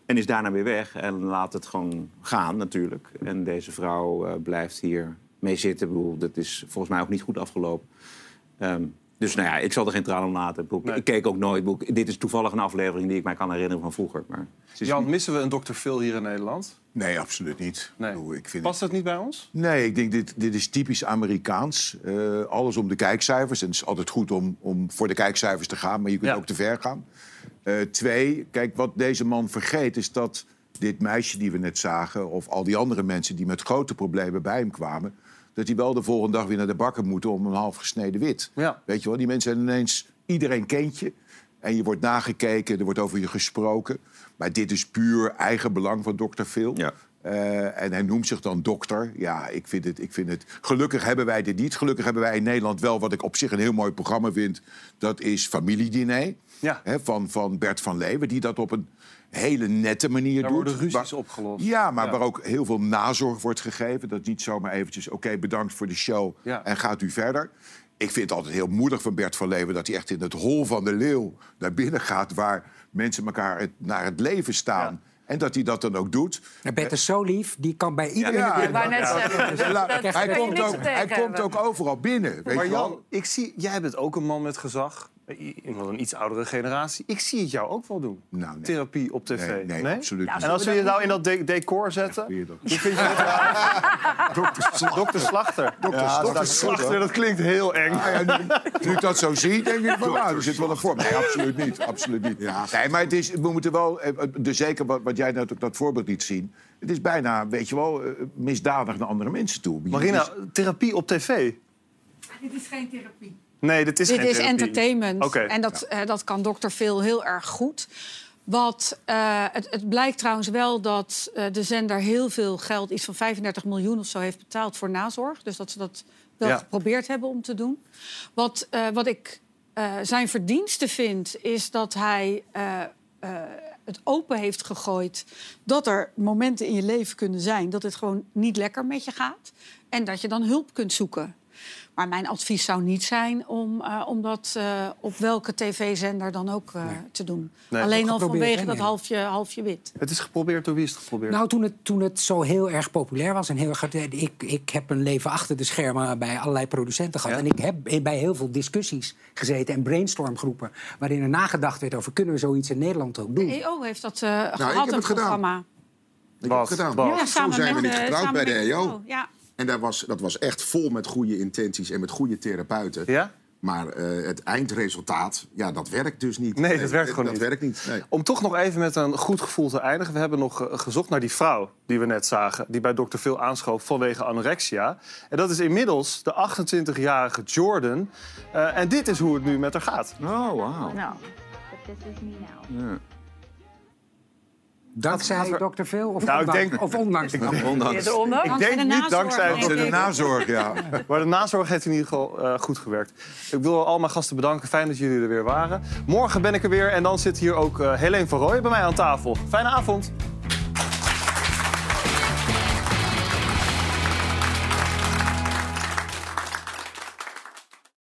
En is daarna weer weg. En laat het gewoon gaan, natuurlijk. En deze vrouw eh, blijft hier mee zitten. Ik bedoel, dat is volgens mij ook niet goed afgelopen. Ehm, dus nou ja, ik zal er geen tranen om laten. Ik, keek ook nooit. Bedoel, Dit is toevallig een aflevering die ik mij kan herinneren van vroeger. Maar Jan, niet- missen we een Dr. Phil hier in Nederland? Nee, absoluut niet. Nee. Ik vind Past dat niet bij ons? Nee, ik denk dit, dit is typisch Amerikaans. Eh, alles om de kijkcijfers. En het is altijd goed om, om voor de kijkcijfers te gaan, maar je kunt Ja. ook te ver gaan. Eh, twee, kijk, wat deze man vergeet is dat dit meisje die we net zagen... of al die andere mensen die met grote problemen bij hem kwamen... dat die wel de volgende dag weer naar de bakker moeten om een half gesneden wit. Ja. Weet je wel, die mensen zijn ineens... Iedereen kent je. En je wordt nagekeken, er wordt over je gesproken. Maar dit is puur eigen belang van dokter Phil. Ja. Eh, en hij noemt zich dan dokter. Ja, ik vind, het, ik vind het... Gelukkig hebben wij dit niet. Gelukkig hebben wij in Nederland wel wat ik op zich een heel mooi programma vind. Dat is Familiediner. Ja. Hè, van, van Bert van Leeuwen, die dat op een hele nette manier Daar doet. worden ruzies Waar- opgelost. Ja, maar Ja. waar ook heel veel nazorg wordt gegeven. Dat niet zomaar eventjes, oké, bedankt voor de show Ja. en gaat u verder. Ik vind het altijd heel moedig van Bert van Leeuwen... dat hij echt in het hol van de leeuw naar binnen gaat... waar mensen elkaar naar het leven staan... En dat hij dat dan ook doet. Bert is zo lief, die kan bij iedereen... Ja, ja, net Hij, komt ook, hij komt ook overal binnen. Weet maar je Jan, ik zie, jij bent ook een man met gezag. Iemand een iets oudere generatie. Ik zie het jou ook wel doen. Nou, nee. Therapie op tv. Nee, nee, absoluut niet. En als we je nou in dat de decor zetten... Hoe vind je dat? <laughs> <laughs> Dokter Slachter. Dokter Ja, Slachter. Slachter, dat klinkt heel eng. Ah, ja, nu, nu ik dat zo zie, denk ik van, nou, er zit wel een vorm. Nee, absoluut niet. Absoluut niet. Nee, maar het is, we moeten wel, de, zeker wat, wat jij net ook dat voorbeeld liet zien... het is bijna, weet je wel, eh, misdadig naar andere mensen toe. Marina, therapie op tv? Dit is geen therapie. Nee, dit is Dit geen is therapie. entertainment. En dat, eh, dat kan dokter Phil heel erg goed. Wat, eh, het, het blijkt trouwens wel dat eh, de zender heel veel geld, iets van 35 miljoen of zo, heeft betaald voor nazorg. Dus dat ze dat wel Ja. geprobeerd hebben om te doen. Wat, wat ik zijn verdienste vind, is dat hij het open heeft gegooid dat er momenten in je leven kunnen zijn dat het gewoon niet lekker met je gaat. En dat je dan hulp kunt zoeken. Maar mijn advies zou niet zijn om, eh, om dat eh, op welke tv-zender dan ook eh, te doen. Nee. Alleen al vanwege dat halfje, halfje wit. Het is geprobeerd door wie is het geprobeerd? Nou, toen het, toen het zo heel erg populair was en heel erg... Ik, ik heb een leven achter de schermen bij allerlei producenten gehad. En ik heb bij heel veel discussies gezeten en brainstormgroepen... waarin er nagedacht werd over kunnen we zoiets in Nederland ook doen. De EO heeft dat eh ik gehad, heb een het gedaan. programma. Ik heb het gedaan. Bas. Ja, Zo samen zijn we niet getrouwd bij de EO. Ja. En dat was, dat was echt vol met goede intenties en met goede therapeuten. Ja? Maar eh, het eindresultaat, ja, dat werkt dus niet. Nee, dat werkt gewoon dat niet. werkt niet. Nee. Om toch nog even met een goed gevoel te eindigen. We hebben nog eh, gezocht naar die vrouw die we net zagen. Die bij Dr. Phil aanschoof vanwege anorexia. En dat is inmiddels de 28-jarige Jordan. Eh, en dit is hoe het nu met haar gaat. Oh, wauw. No. But this is me now. Ja. Dankzij Dr. Phil of, Nou, ik ondanks, denk- of ondanks? <laughs> Ik- Ondanks. Ik denk niet dankzij Dankzij de nazorg, ja. <laughs> Maar de nazorg heeft in ieder geval eh, goed gewerkt. Ik wil al mijn gasten bedanken. Fijn dat jullie er weer waren. Morgen ben ik er weer en dan zit hier ook eh Helene van Rooyen bij mij aan tafel. Fijne avond.